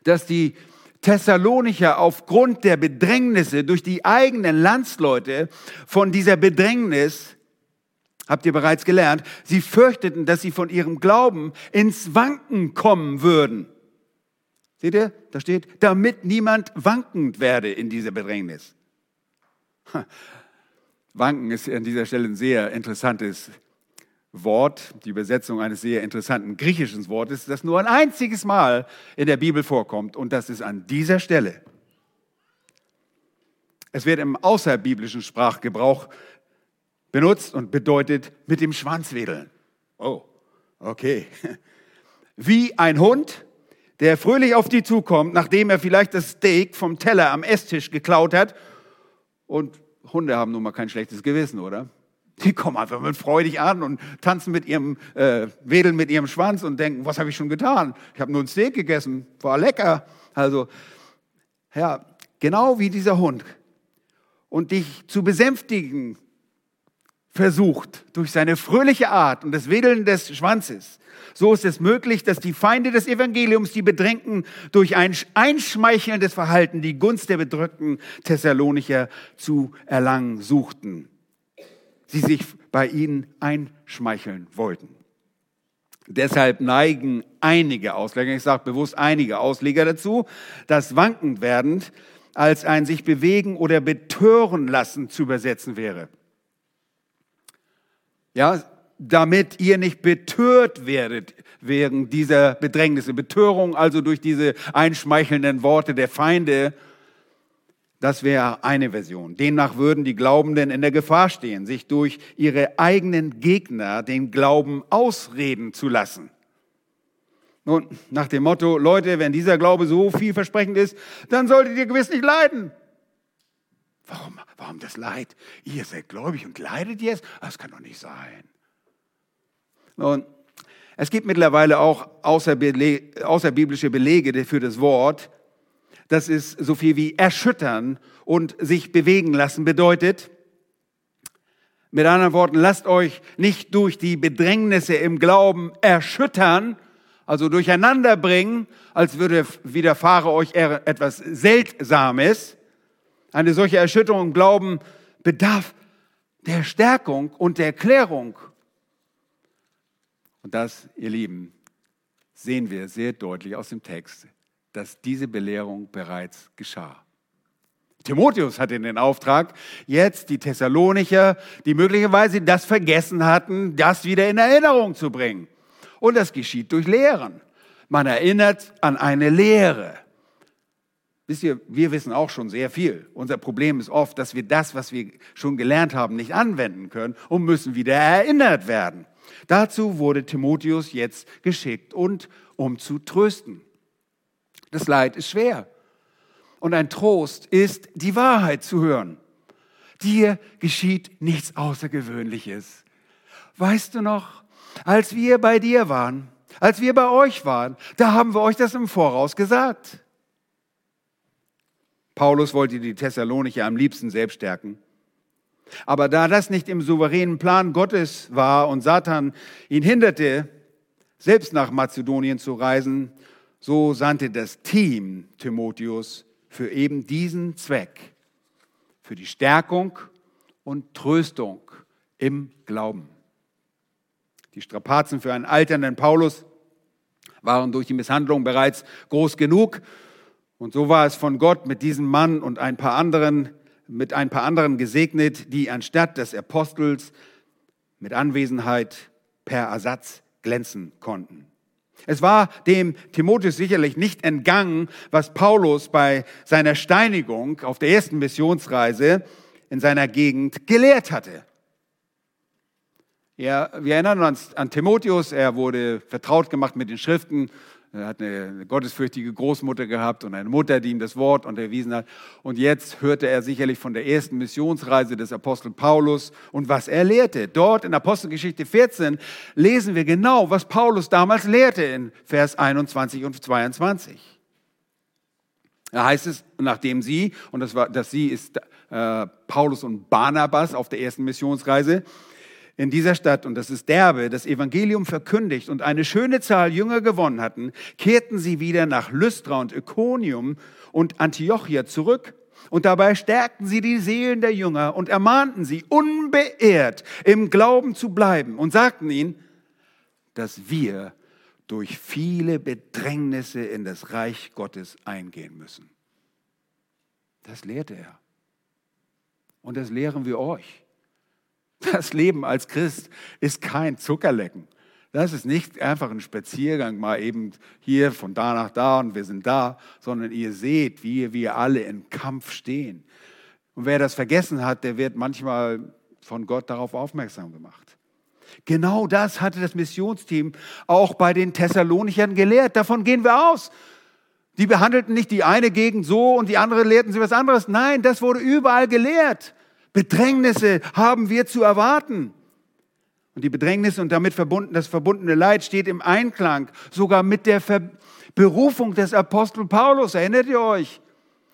dass die Thessalonicher aufgrund der Bedrängnisse durch die eigenen Landsleute von dieser Bedrängnis, habt ihr bereits gelernt, sie fürchteten, dass sie von ihrem Glauben ins Wanken kommen würden. Seht ihr? Da steht, damit niemand wankend werde in dieser Bedrängnis. Wanken ist an dieser Stelle ein sehr interessantes Wort, die Übersetzung eines sehr interessanten griechischen Wortes, das nur ein einziges Mal in der Bibel vorkommt und das ist an dieser Stelle. Es wird im außerbiblischen Sprachgebrauch benutzt und bedeutet mit dem Schwanz wedeln. Oh, okay. Wie ein Hund der fröhlich auf die zukommt, nachdem er vielleicht das Steak vom Teller am Esstisch geklaut hat. Und Hunde haben nun mal kein schlechtes Gewissen, oder? Die kommen einfach mit freudig an und tanzen mit ihrem, äh, wedeln mit ihrem Schwanz und denken, was habe ich schon getan? Ich habe nur ein Steak gegessen, war lecker. Also, ja, genau wie dieser Hund. Und dich zu besänftigen versucht durch seine fröhliche Art und das Wedeln des Schwanzes, so ist es möglich, dass die Feinde des Evangeliums die Bedrängten durch ein einschmeichelndes Verhalten die Gunst der bedrückten Thessalonicher zu erlangen suchten. Sie sich bei ihnen einschmeicheln wollten. Deshalb neigen einige Ausleger, ich sage bewusst einige Ausleger dazu, das wankend werdend als ein sich bewegen oder betören lassen zu übersetzen wäre. Ja, damit ihr nicht betört werdet wegen dieser Bedrängnisse. Betörung also durch diese einschmeichelnden Worte der Feinde. Das wäre eine Version. Demnach würden die Glaubenden in der Gefahr stehen, sich durch ihre eigenen Gegner den Glauben ausreden zu lassen. Nun, nach dem Motto, Leute, wenn dieser Glaube so vielversprechend ist, dann solltet ihr gewiss nicht leiden. Warum, warum das Leid? Ihr seid gläubig und leidet jetzt? Das kann doch nicht sein. Nun, es gibt mittlerweile auch außerbiblische Belege für das Wort. Das ist so viel wie erschüttern und sich bewegen lassen bedeutet. Mit anderen Worten, lasst euch nicht durch die Bedrängnisse im Glauben erschüttern, also durcheinander bringen, als würde widerfahre euch etwas Seltsames. Eine solche Erschütterung im Glauben bedarf der Stärkung und der Klärung. Und das, ihr Lieben, sehen wir sehr deutlich aus dem Text, dass diese Belehrung bereits geschah. Timotheus hatte den Auftrag, jetzt die Thessalonicher, die möglicherweise das vergessen hatten, das wieder in Erinnerung zu bringen. Und das geschieht durch Lehren. Man erinnert an eine Lehre. Wisst ihr, wir wissen auch schon sehr viel. Unser Problem ist oft, dass wir das, was wir schon gelernt haben, nicht anwenden können und müssen wieder erinnert werden. Dazu wurde Timotheus jetzt geschickt und um zu trösten. Das Leid ist schwer. Und ein Trost ist, die Wahrheit zu hören. Dir geschieht nichts Außergewöhnliches. Weißt du noch, als wir bei dir waren, als wir bei euch waren, da haben wir euch das im Voraus gesagt. Paulus wollte die Thessalonicher am liebsten selbst stärken. Aber da das nicht im souveränen Plan Gottes war und Satan ihn hinderte, selbst nach Mazedonien zu reisen, so sandte das Team Timotheus für eben diesen Zweck, für die Stärkung und Tröstung im Glauben. Die Strapazen für einen alternden Paulus waren durch die Misshandlung bereits groß genug. Und so war es von Gott mit diesem Mann und ein paar anderen mit ein paar anderen gesegnet, die anstatt des Apostels mit Anwesenheit per Ersatz glänzen konnten. Es war dem Timotheus sicherlich nicht entgangen, was Paulus bei seiner Steinigung auf der ersten Missionsreise in seiner Gegend gelehrt hatte. Ja, wir erinnern uns an Timotheus, er wurde vertraut gemacht mit den Schriften er hat eine gottesfürchtige Großmutter gehabt und eine Mutter, die ihm das Wort unterwiesen hat. Und jetzt hörte er sicherlich von der ersten Missionsreise des Apostel Paulus und was er lehrte. Dort in Apostelgeschichte 14 lesen wir genau, was Paulus damals lehrte in Vers 21 und 22. Da heißt es, nachdem sie, und das, war, das sie ist äh, Paulus und Barnabas auf der ersten Missionsreise, in dieser Stadt, und das ist Derbe, das Evangelium verkündigt und eine schöne Zahl Jünger gewonnen hatten, kehrten sie wieder nach Lystra und Iconium und Antiochia zurück. Und dabei stärkten sie die Seelen der Jünger und ermahnten sie, unbeehrt im Glauben zu bleiben und sagten ihnen, dass wir durch viele Bedrängnisse in das Reich Gottes eingehen müssen. Das lehrte er. Und das lehren wir euch. Das Leben als Christ ist kein Zuckerlecken. Das ist nicht einfach ein Spaziergang, mal eben hier von da nach da und wir sind da, sondern ihr seht, wie wir alle in Kampf stehen. Und wer das vergessen hat, der wird manchmal von Gott darauf aufmerksam gemacht. Genau das hatte das Missionsteam auch bei den Thessalonichern gelehrt. Davon gehen wir aus. Die behandelten nicht die eine Gegend so und die andere lehrten sie was anderes. Nein, das wurde überall gelehrt. Bedrängnisse haben wir zu erwarten. Und die Bedrängnisse und damit verbunden, das verbundene Leid steht im Einklang sogar mit der Ver Berufung des Apostel Paulus. Erinnert ihr euch?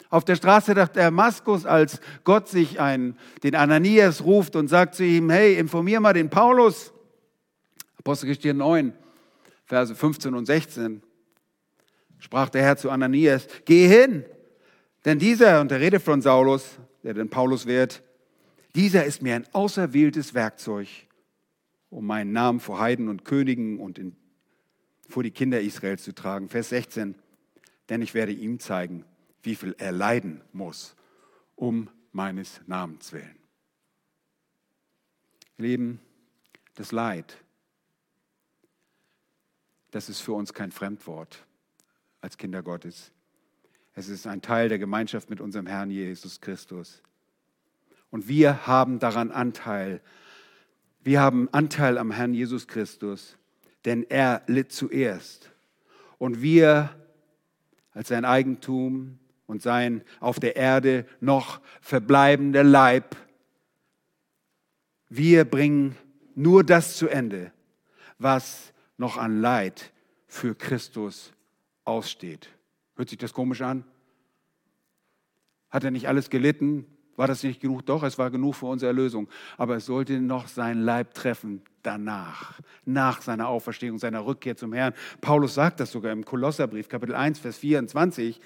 Auf der Straße nach Damaskus, als Gott sich einen, den Ananias ruft und sagt zu ihm, hey, informier mal den Paulus. Apostelgeschichte 9, Verse 15 und 16. Sprach der Herr zu Ananias, geh hin, denn dieser, und der Rede von Saulus, der den Paulus wird, dieser ist mir ein auserwähltes Werkzeug, um meinen Namen vor Heiden und Königen und in, vor die Kinder Israels zu tragen. Vers 16. Denn ich werde ihm zeigen, wie viel er leiden muss, um meines Namens willen. Leben, das Leid, das ist für uns kein Fremdwort als Kinder Gottes. Es ist ein Teil der Gemeinschaft mit unserem Herrn Jesus Christus. Und wir haben daran Anteil. Wir haben Anteil am Herrn Jesus Christus, denn er litt zuerst. Und wir als sein Eigentum und sein auf der Erde noch verbleibender Leib. Wir bringen nur das zu Ende, was noch an Leid für Christus aussteht. Hört sich das komisch an? Hat er nicht alles gelitten? War das nicht genug? Doch, es war genug für unsere Erlösung. Aber es sollte noch sein Leib treffen danach, nach seiner Auferstehung, seiner Rückkehr zum Herrn. Paulus sagt das sogar im Kolosserbrief, Kapitel 1, Vers 24.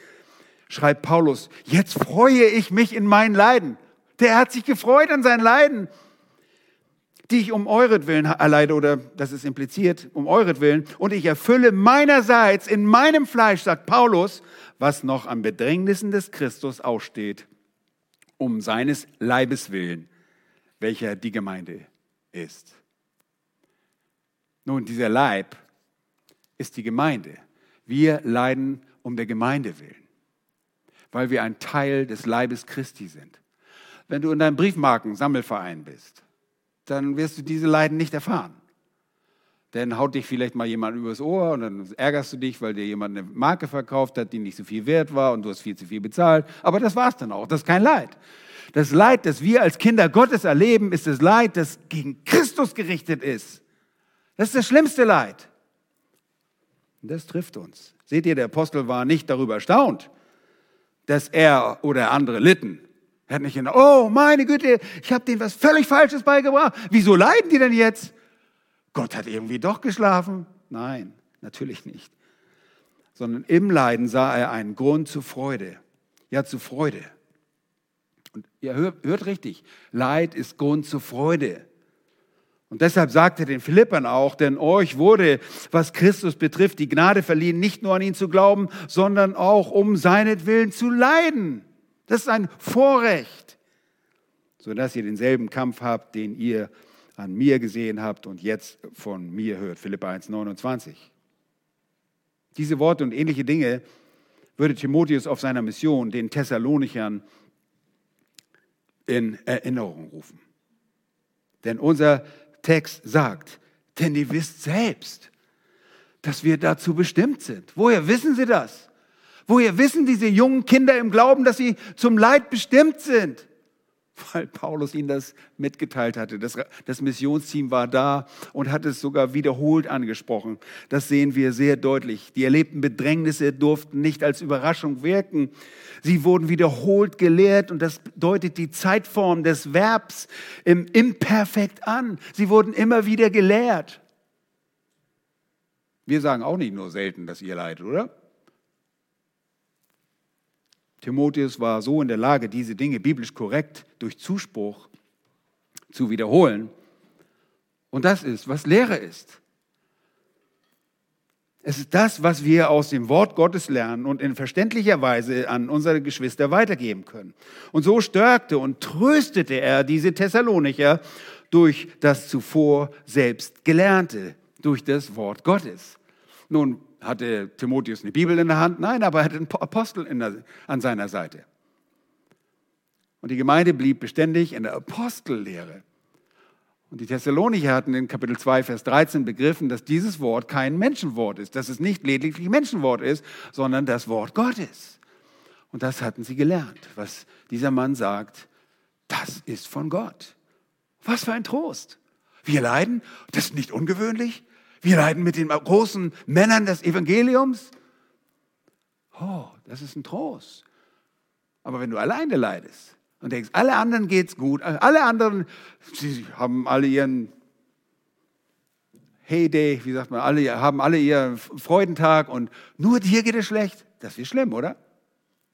Schreibt Paulus, jetzt freue ich mich in meinen Leiden. Der hat sich gefreut an seinen Leiden, die ich um euretwillen erleide, oder das ist impliziert, um euretwillen. Und ich erfülle meinerseits in meinem Fleisch, sagt Paulus, was noch an Bedrängnissen des Christus aussteht um seines Leibes willen, welcher die Gemeinde ist. Nun, dieser Leib ist die Gemeinde. Wir leiden um der Gemeinde willen, weil wir ein Teil des Leibes Christi sind. Wenn du in deinem Briefmarken-Sammelverein bist, dann wirst du diese Leiden nicht erfahren. Dann haut dich vielleicht mal jemand übers Ohr und dann ärgerst du dich, weil dir jemand eine Marke verkauft hat, die nicht so viel wert war und du hast viel zu viel bezahlt. Aber das war es dann auch. Das ist kein Leid. Das Leid, das wir als Kinder Gottes erleben, ist das Leid, das gegen Christus gerichtet ist. Das ist das schlimmste Leid. Und das trifft uns. Seht ihr, der Apostel war nicht darüber erstaunt, dass er oder andere litten. Er hat nicht gedacht, oh meine Güte, ich habe denen was völlig Falsches beigebracht. Wieso leiden die denn jetzt? Gott hat irgendwie doch geschlafen. Nein, natürlich nicht. Sondern im Leiden sah er einen Grund zur Freude. Ja, zu Freude. Und ihr hört, hört richtig, Leid ist Grund zur Freude. Und deshalb sagt er den Philippern auch, denn euch wurde, was Christus betrifft, die Gnade verliehen, nicht nur an ihn zu glauben, sondern auch um seinetwillen zu leiden. Das ist ein Vorrecht, sodass ihr denselben Kampf habt, den ihr an mir gesehen habt und jetzt von mir hört. Philippa 1, 29. Diese Worte und ähnliche Dinge würde Timotheus auf seiner Mission den Thessalonichern in Erinnerung rufen. Denn unser Text sagt, denn ihr wisst selbst, dass wir dazu bestimmt sind. Woher wissen sie das? Woher wissen diese jungen Kinder im Glauben, dass sie zum Leid bestimmt sind? weil Paulus ihnen das mitgeteilt hatte. Das, das, Missionsteam war da und hat es sogar wiederholt angesprochen. Das sehen wir sehr deutlich. Die erlebten Bedrängnisse durften nicht als Überraschung wirken. Sie wurden wiederholt gelehrt und das deutet die Zeitform des Verbs im Imperfekt an. Sie wurden immer wieder gelehrt. Wir sagen auch nicht nur selten, dass ihr leidet, oder? Timotheus war so in der Lage, diese Dinge biblisch korrekt durch Zuspruch zu wiederholen. Und das ist, was Lehre ist. Es ist das, was wir aus dem Wort Gottes lernen und in verständlicher Weise an unsere Geschwister weitergeben können. Und so stärkte und tröstete er diese Thessalonicher durch das zuvor selbst Gelernte, durch das Wort Gottes. Nun, hatte Timotheus eine Bibel in der Hand? Nein, aber er hatte einen Apostel der, an seiner Seite. Und die Gemeinde blieb beständig in der Apostellehre. Und die Thessalonicher hatten in Kapitel 2, Vers 13 begriffen, dass dieses Wort kein Menschenwort ist, dass es nicht lediglich Menschenwort ist, sondern das Wort Gottes. Und das hatten sie gelernt. Was dieser Mann sagt, das ist von Gott. Was für ein Trost. Wir leiden, das ist nicht ungewöhnlich. Wir leiden mit den großen Männern des Evangeliums. Oh, das ist ein Trost. Aber wenn du alleine leidest und denkst, alle anderen geht's gut, alle anderen, sie haben alle ihren Heyday, wie sagt man, alle haben alle ihren Freudentag und nur dir geht es schlecht. Das ist schlimm, oder?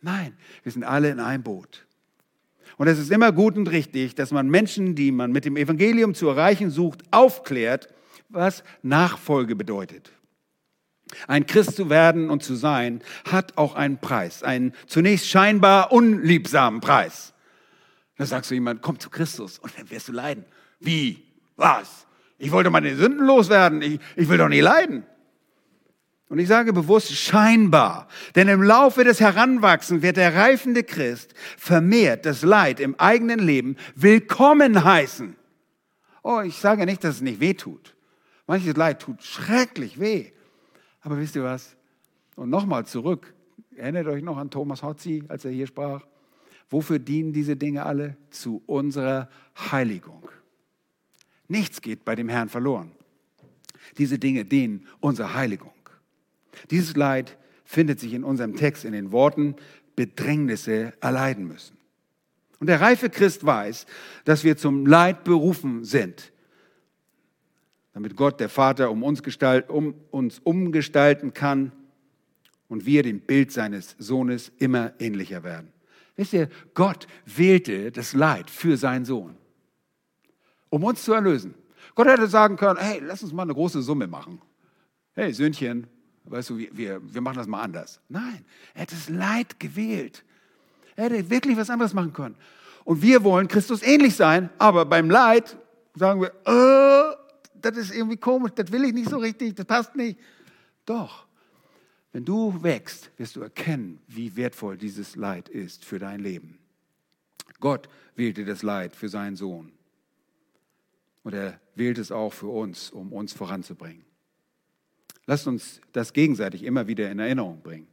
Nein, wir sind alle in einem Boot. Und es ist immer gut und richtig, dass man Menschen, die man mit dem Evangelium zu erreichen sucht, aufklärt was Nachfolge bedeutet. Ein Christ zu werden und zu sein, hat auch einen Preis, einen zunächst scheinbar unliebsamen Preis. Da sagst du jemand, komm zu Christus und dann wirst du leiden. Wie? Was? Ich wollte meine Sünden loswerden. Ich, ich will doch nie leiden. Und ich sage bewusst scheinbar, denn im Laufe des Heranwachsens wird der reifende Christ vermehrt das Leid im eigenen Leben willkommen heißen. Oh, ich sage nicht, dass es nicht weh tut. Manches Leid tut schrecklich weh. Aber wisst ihr was? Und nochmal zurück Erinnert euch noch an Thomas Hotzi, als er hier sprach? Wofür dienen diese Dinge alle? Zu unserer Heiligung. Nichts geht bei dem Herrn verloren. Diese Dinge dienen unserer Heiligung. Dieses Leid findet sich in unserem Text in den Worten Bedrängnisse erleiden müssen. Und der reife Christ weiß, dass wir zum Leid berufen sind, damit Gott, der Vater, um uns, gestalt, um uns umgestalten kann und wir dem Bild seines Sohnes immer ähnlicher werden. Wisst ihr, Gott wählte das Leid für seinen Sohn, um uns zu erlösen. Gott hätte sagen können, hey, lass uns mal eine große Summe machen. Hey, Söhnchen, weißt du, wir, wir machen das mal anders. Nein, er hat das Leid gewählt. Er hätte wirklich was anderes machen können. Und wir wollen Christus ähnlich sein, aber beim Leid sagen wir, oh, das ist irgendwie komisch, das will ich nicht so richtig, das passt nicht. Doch, wenn du wächst, wirst du erkennen, wie wertvoll dieses Leid ist für dein Leben. Gott wählte das Leid für seinen Sohn. Und er wählt es auch für uns, um uns voranzubringen. Lasst uns das gegenseitig immer wieder in Erinnerung bringen.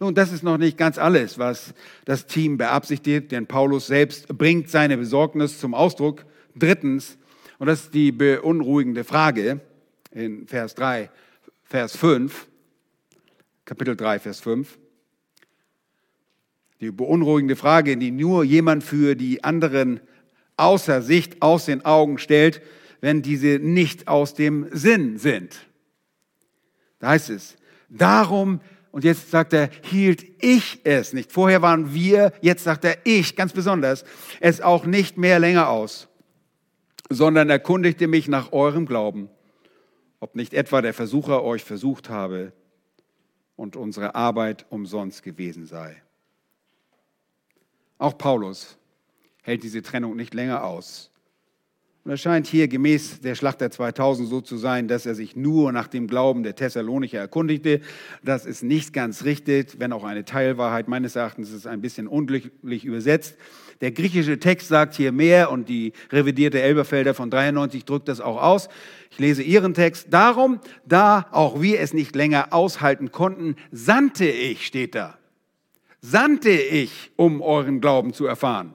Nun, das ist noch nicht ganz alles, was das Team beabsichtigt, denn Paulus selbst bringt seine Besorgnis zum Ausdruck. Drittens, und das ist die beunruhigende Frage in Vers 3, Vers 5, Kapitel 3, Vers 5. Die beunruhigende Frage, die nur jemand für die anderen außer Sicht aus den Augen stellt, wenn diese nicht aus dem Sinn sind. Da heißt es, darum, und jetzt sagt er, hielt ich es nicht. Vorher waren wir, jetzt sagt er ich, ganz besonders, es auch nicht mehr länger aus, sondern erkundigte mich nach eurem Glauben, ob nicht etwa der Versucher euch versucht habe, und unsere Arbeit umsonst gewesen sei. Auch Paulus hält diese Trennung nicht länger aus. Und es scheint hier gemäß der Schlacht der 2000 so zu sein, dass er sich nur nach dem Glauben der Thessalonicher erkundigte. Das ist nicht ganz richtig, wenn auch eine Teilwahrheit. Meines Erachtens ist es ein bisschen unglücklich übersetzt. Der griechische Text sagt hier mehr und die revidierte Elberfelder von 93 drückt das auch aus. Ich lese ihren Text. Darum, da auch wir es nicht länger aushalten konnten, sandte ich, steht da. Sandte ich, um euren Glauben zu erfahren.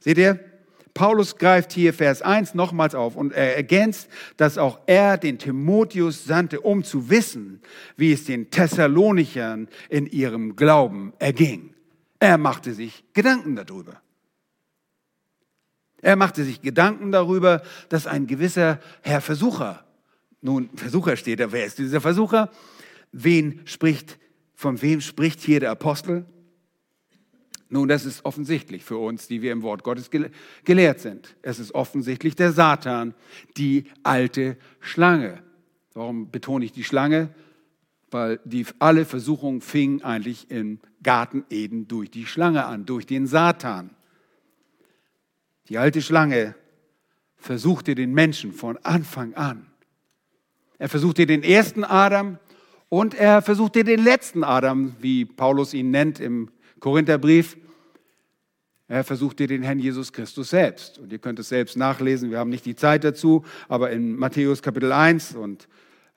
Seht ihr? Paulus greift hier Vers 1 nochmals auf und er ergänzt, dass auch er den Timotheus sandte, um zu wissen, wie es den Thessalonichern in ihrem Glauben erging. Er machte sich Gedanken darüber. Er machte sich Gedanken darüber, dass ein gewisser Herr Versucher, nun Versucher steht da, wer ist dieser Versucher? Wen spricht, von wem spricht hier der Apostel? Nun, das ist offensichtlich für uns, die wir im Wort Gottes gelehrt sind. Es ist offensichtlich der Satan, die alte Schlange. Warum betone ich die Schlange? Weil die, alle Versuchungen fingen eigentlich im Garten Eden durch die Schlange an, durch den Satan. Die alte Schlange versuchte den Menschen von Anfang an. Er versuchte den ersten Adam und er versuchte den letzten Adam, wie Paulus ihn nennt im Korintherbrief. Er versuchte den Herrn Jesus Christus selbst. Und ihr könnt es selbst nachlesen, wir haben nicht die Zeit dazu, aber in Matthäus Kapitel 1 und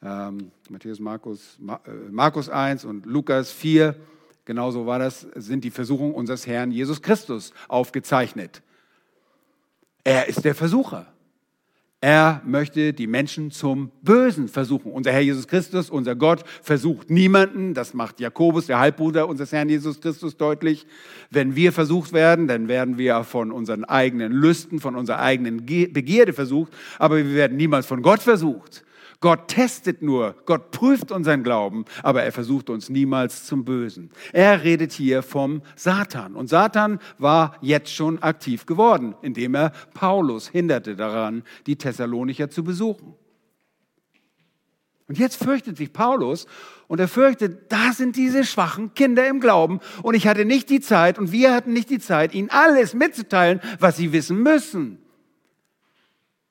ähm, Matthäus, Markus, äh, Markus 1 und Lukas 4, genauso war das, sind die Versuchungen unseres Herrn Jesus Christus aufgezeichnet. Er ist der Versucher. Er möchte die Menschen zum Bösen versuchen. Unser Herr Jesus Christus, unser Gott, versucht niemanden. Das macht Jakobus, der Halbbruder unseres Herrn Jesus Christus, deutlich. Wenn wir versucht werden, dann werden wir von unseren eigenen Lüsten, von unserer eigenen Begierde versucht. Aber wir werden niemals von Gott versucht. Gott testet nur, Gott prüft unseren Glauben, aber er versucht uns niemals zum Bösen. Er redet hier vom Satan. Und Satan war jetzt schon aktiv geworden, indem er Paulus hinderte daran, die Thessalonicher zu besuchen. Und jetzt fürchtet sich Paulus und er fürchtet, da sind diese schwachen Kinder im Glauben und ich hatte nicht die Zeit und wir hatten nicht die Zeit, ihnen alles mitzuteilen, was sie wissen müssen.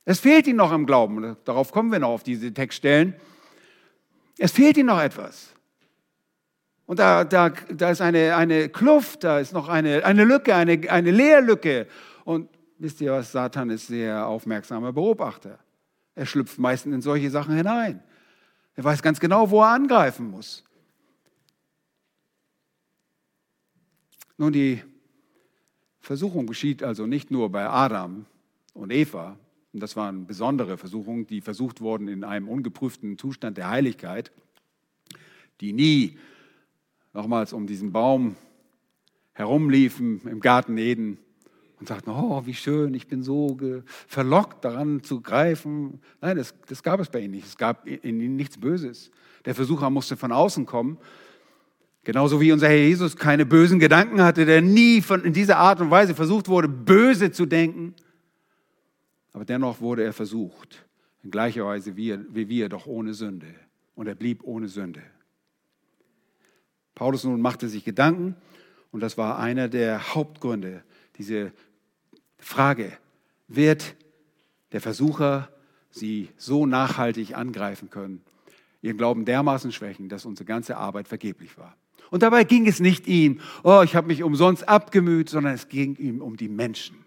Es fehlt ihnen noch am Glauben. Darauf kommen wir noch auf diese Textstellen. Es fehlt ihnen noch etwas. Und da, da, da ist eine, eine Kluft, da ist noch eine, eine Lücke, eine, eine Leerlücke. Und wisst ihr was, Satan ist sehr aufmerksamer Beobachter. Er schlüpft meistens in solche Sachen hinein. Er weiß ganz genau, wo er angreifen muss. Nun, die Versuchung geschieht also nicht nur bei Adam und Eva, und das waren besondere Versuchungen, die versucht wurden in einem ungeprüften Zustand der Heiligkeit, die nie nochmals um diesen Baum herumliefen im Garten Eden und sagten, oh, wie schön, ich bin so verlockt daran zu greifen. Nein, das, das gab es bei ihnen nicht. Es gab in ihnen nichts Böses. Der Versucher musste von außen kommen. Genauso wie unser Herr Jesus keine bösen Gedanken hatte, der nie von, in dieser Art und Weise versucht wurde, böse zu denken. Aber dennoch wurde er versucht, in gleicher Weise wie, wie wir, doch ohne Sünde. Und er blieb ohne Sünde. Paulus nun machte sich Gedanken und das war einer der Hauptgründe, diese Frage, wird der Versucher sie so nachhaltig angreifen können, ihren Glauben dermaßen schwächen, dass unsere ganze Arbeit vergeblich war. Und dabei ging es nicht ihm, oh, ich habe mich umsonst abgemüht, sondern es ging ihm um die Menschen.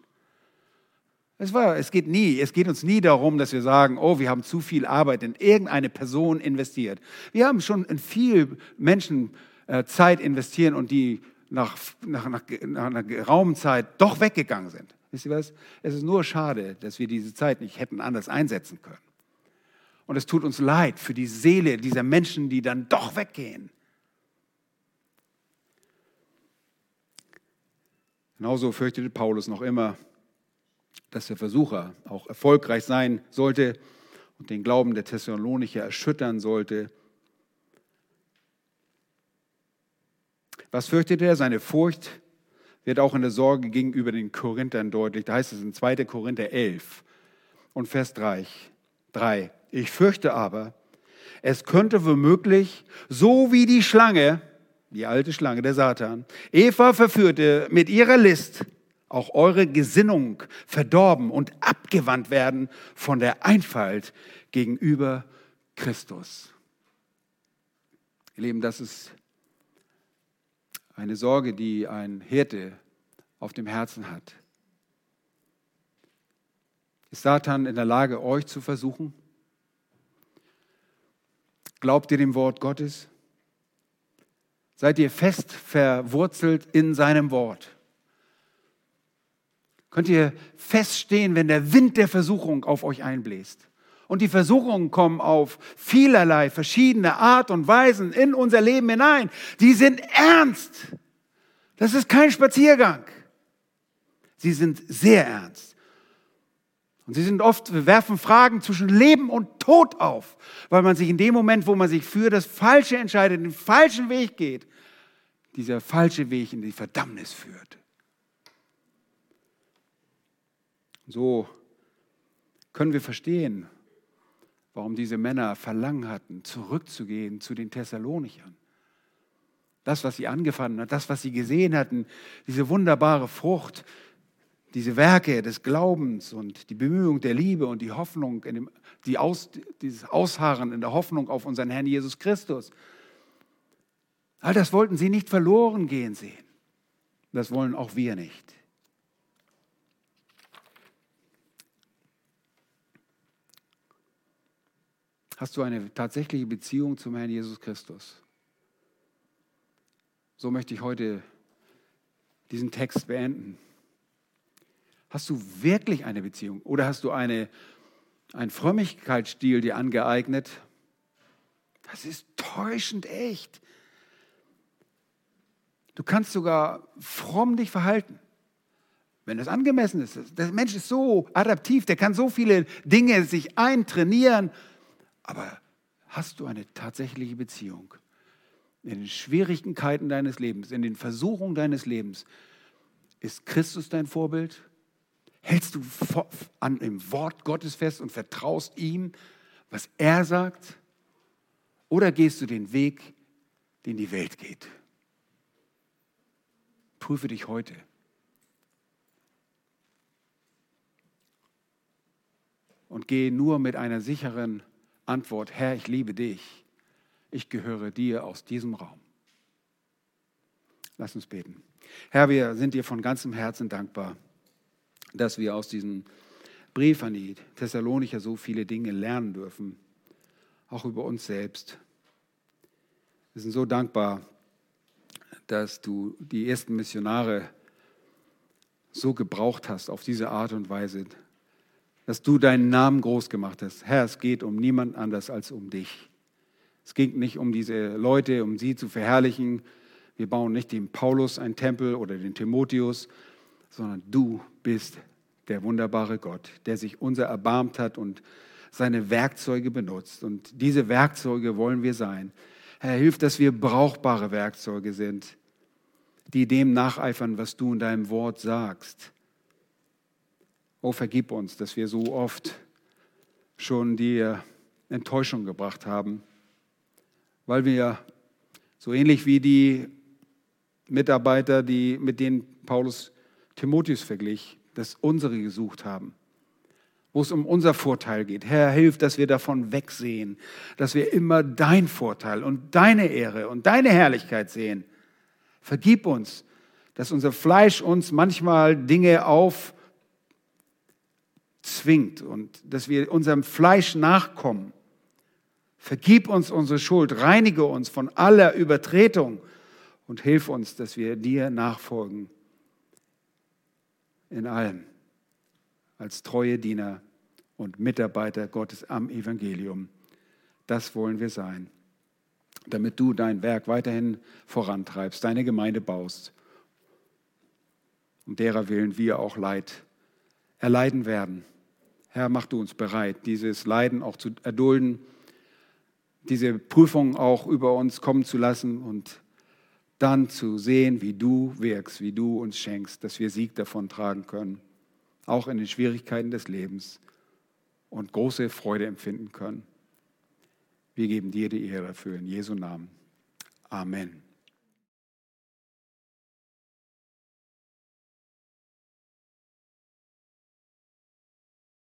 Es, war, es geht nie, es geht uns nie darum, dass wir sagen, oh, wir haben zu viel Arbeit in irgendeine Person investiert. Wir haben schon in viel Menschen äh, Zeit investieren und die nach, nach, nach, nach einer geraumen Zeit doch weggegangen sind. Wisst ihr was? Es ist nur schade, dass wir diese Zeit nicht hätten anders einsetzen können. Und es tut uns leid für die Seele dieser Menschen, die dann doch weggehen. Genauso fürchtete Paulus noch immer, dass der Versucher auch erfolgreich sein sollte und den Glauben der Thessalonicher erschüttern sollte Was fürchtet er? Seine Furcht wird auch in der Sorge gegenüber den Korinthern deutlich. Da heißt es in 2. Korinther 11 und Vers 3. 3. Ich fürchte aber, es könnte womöglich, so wie die Schlange, die alte Schlange, der Satan, Eva verführte mit ihrer List, auch eure Gesinnung verdorben und abgewandt werden von der Einfalt gegenüber Christus. Ihr Lieben, das ist eine Sorge, die ein Hirte auf dem Herzen hat. Ist Satan in der Lage, euch zu versuchen? Glaubt ihr dem Wort Gottes? Seid ihr fest verwurzelt in seinem Wort? Könnt ihr feststehen, wenn der Wind der Versuchung auf euch einbläst? Und die Versuchungen kommen auf vielerlei verschiedene Art und Weisen in unser Leben hinein. Die sind ernst. Das ist kein Spaziergang. Sie sind sehr ernst. Und sie sind oft, wir werfen Fragen zwischen Leben und Tod auf, weil man sich in dem Moment, wo man sich für das Falsche entscheidet, den falschen Weg geht, dieser falsche Weg in die Verdammnis führt. So können wir verstehen, warum diese Männer Verlangen hatten, zurückzugehen zu den Thessalonichern. Das, was sie angefangen hat, das, was sie gesehen hatten, diese wunderbare Frucht, diese Werke des Glaubens und die Bemühung der Liebe und die Hoffnung, dem, die Aus, dieses Ausharren in der Hoffnung auf unseren Herrn Jesus Christus. All das wollten sie nicht verloren gehen sehen. Das wollen auch wir nicht. Hast du eine tatsächliche Beziehung zum Herrn Jesus Christus? So möchte ich heute diesen Text beenden. Hast du wirklich eine Beziehung oder hast du eine, einen Frömmigkeitsstil dir angeeignet? Das ist täuschend echt. Du kannst sogar fromm dich verhalten, wenn es angemessen ist. Der Mensch ist so adaptiv, der kann so viele Dinge sich eintrainieren. Aber hast du eine tatsächliche Beziehung? In den Schwierigkeiten deines Lebens, in den Versuchungen deines Lebens, ist Christus dein Vorbild? Hältst du an dem Wort Gottes fest und vertraust ihm, was er sagt? Oder gehst du den Weg, den die Welt geht? Prüfe dich heute. Und gehe nur mit einer sicheren Antwort, Herr, ich liebe dich. Ich gehöre dir aus diesem Raum. Lass uns beten. Herr, wir sind dir von ganzem Herzen dankbar, dass wir aus diesem Brief an die Thessalonicher so viele Dinge lernen dürfen, auch über uns selbst. Wir sind so dankbar, dass du die ersten Missionare so gebraucht hast auf diese Art und Weise, dass du deinen Namen groß gemacht hast. Herr, es geht um niemand anders als um dich. Es ging nicht um diese Leute, um sie zu verherrlichen. Wir bauen nicht dem Paulus einen Tempel oder den Timotheus, sondern du bist der wunderbare Gott, der sich unser erbarmt hat und seine Werkzeuge benutzt. Und diese Werkzeuge wollen wir sein. Herr, hilf, dass wir brauchbare Werkzeuge sind, die dem nacheifern, was du in deinem Wort sagst. Oh, vergib uns, dass wir so oft schon die Enttäuschung gebracht haben, weil wir so ähnlich wie die Mitarbeiter, die, mit denen Paulus Timotheus verglich, das unsere gesucht haben, wo es um unser Vorteil geht. Herr, hilf, dass wir davon wegsehen, dass wir immer dein Vorteil und deine Ehre und deine Herrlichkeit sehen. Vergib uns, dass unser Fleisch uns manchmal Dinge aufzwingt und dass wir unserem Fleisch nachkommen. Vergib uns unsere Schuld, reinige uns von aller Übertretung und hilf uns, dass wir dir nachfolgen in allem als treue Diener und Mitarbeiter Gottes am Evangelium. Das wollen wir sein, damit du dein Werk weiterhin vorantreibst, deine Gemeinde baust, um derer willen wir auch Leid erleiden werden. Herr, mach du uns bereit, dieses Leiden auch zu erdulden, diese Prüfung auch über uns kommen zu lassen und dann zu sehen, wie du wirkst, wie du uns schenkst, dass wir Sieg davon tragen können, auch in den Schwierigkeiten des Lebens und große Freude empfinden können. Wir geben dir die Ehre dafür in Jesu Namen. Amen.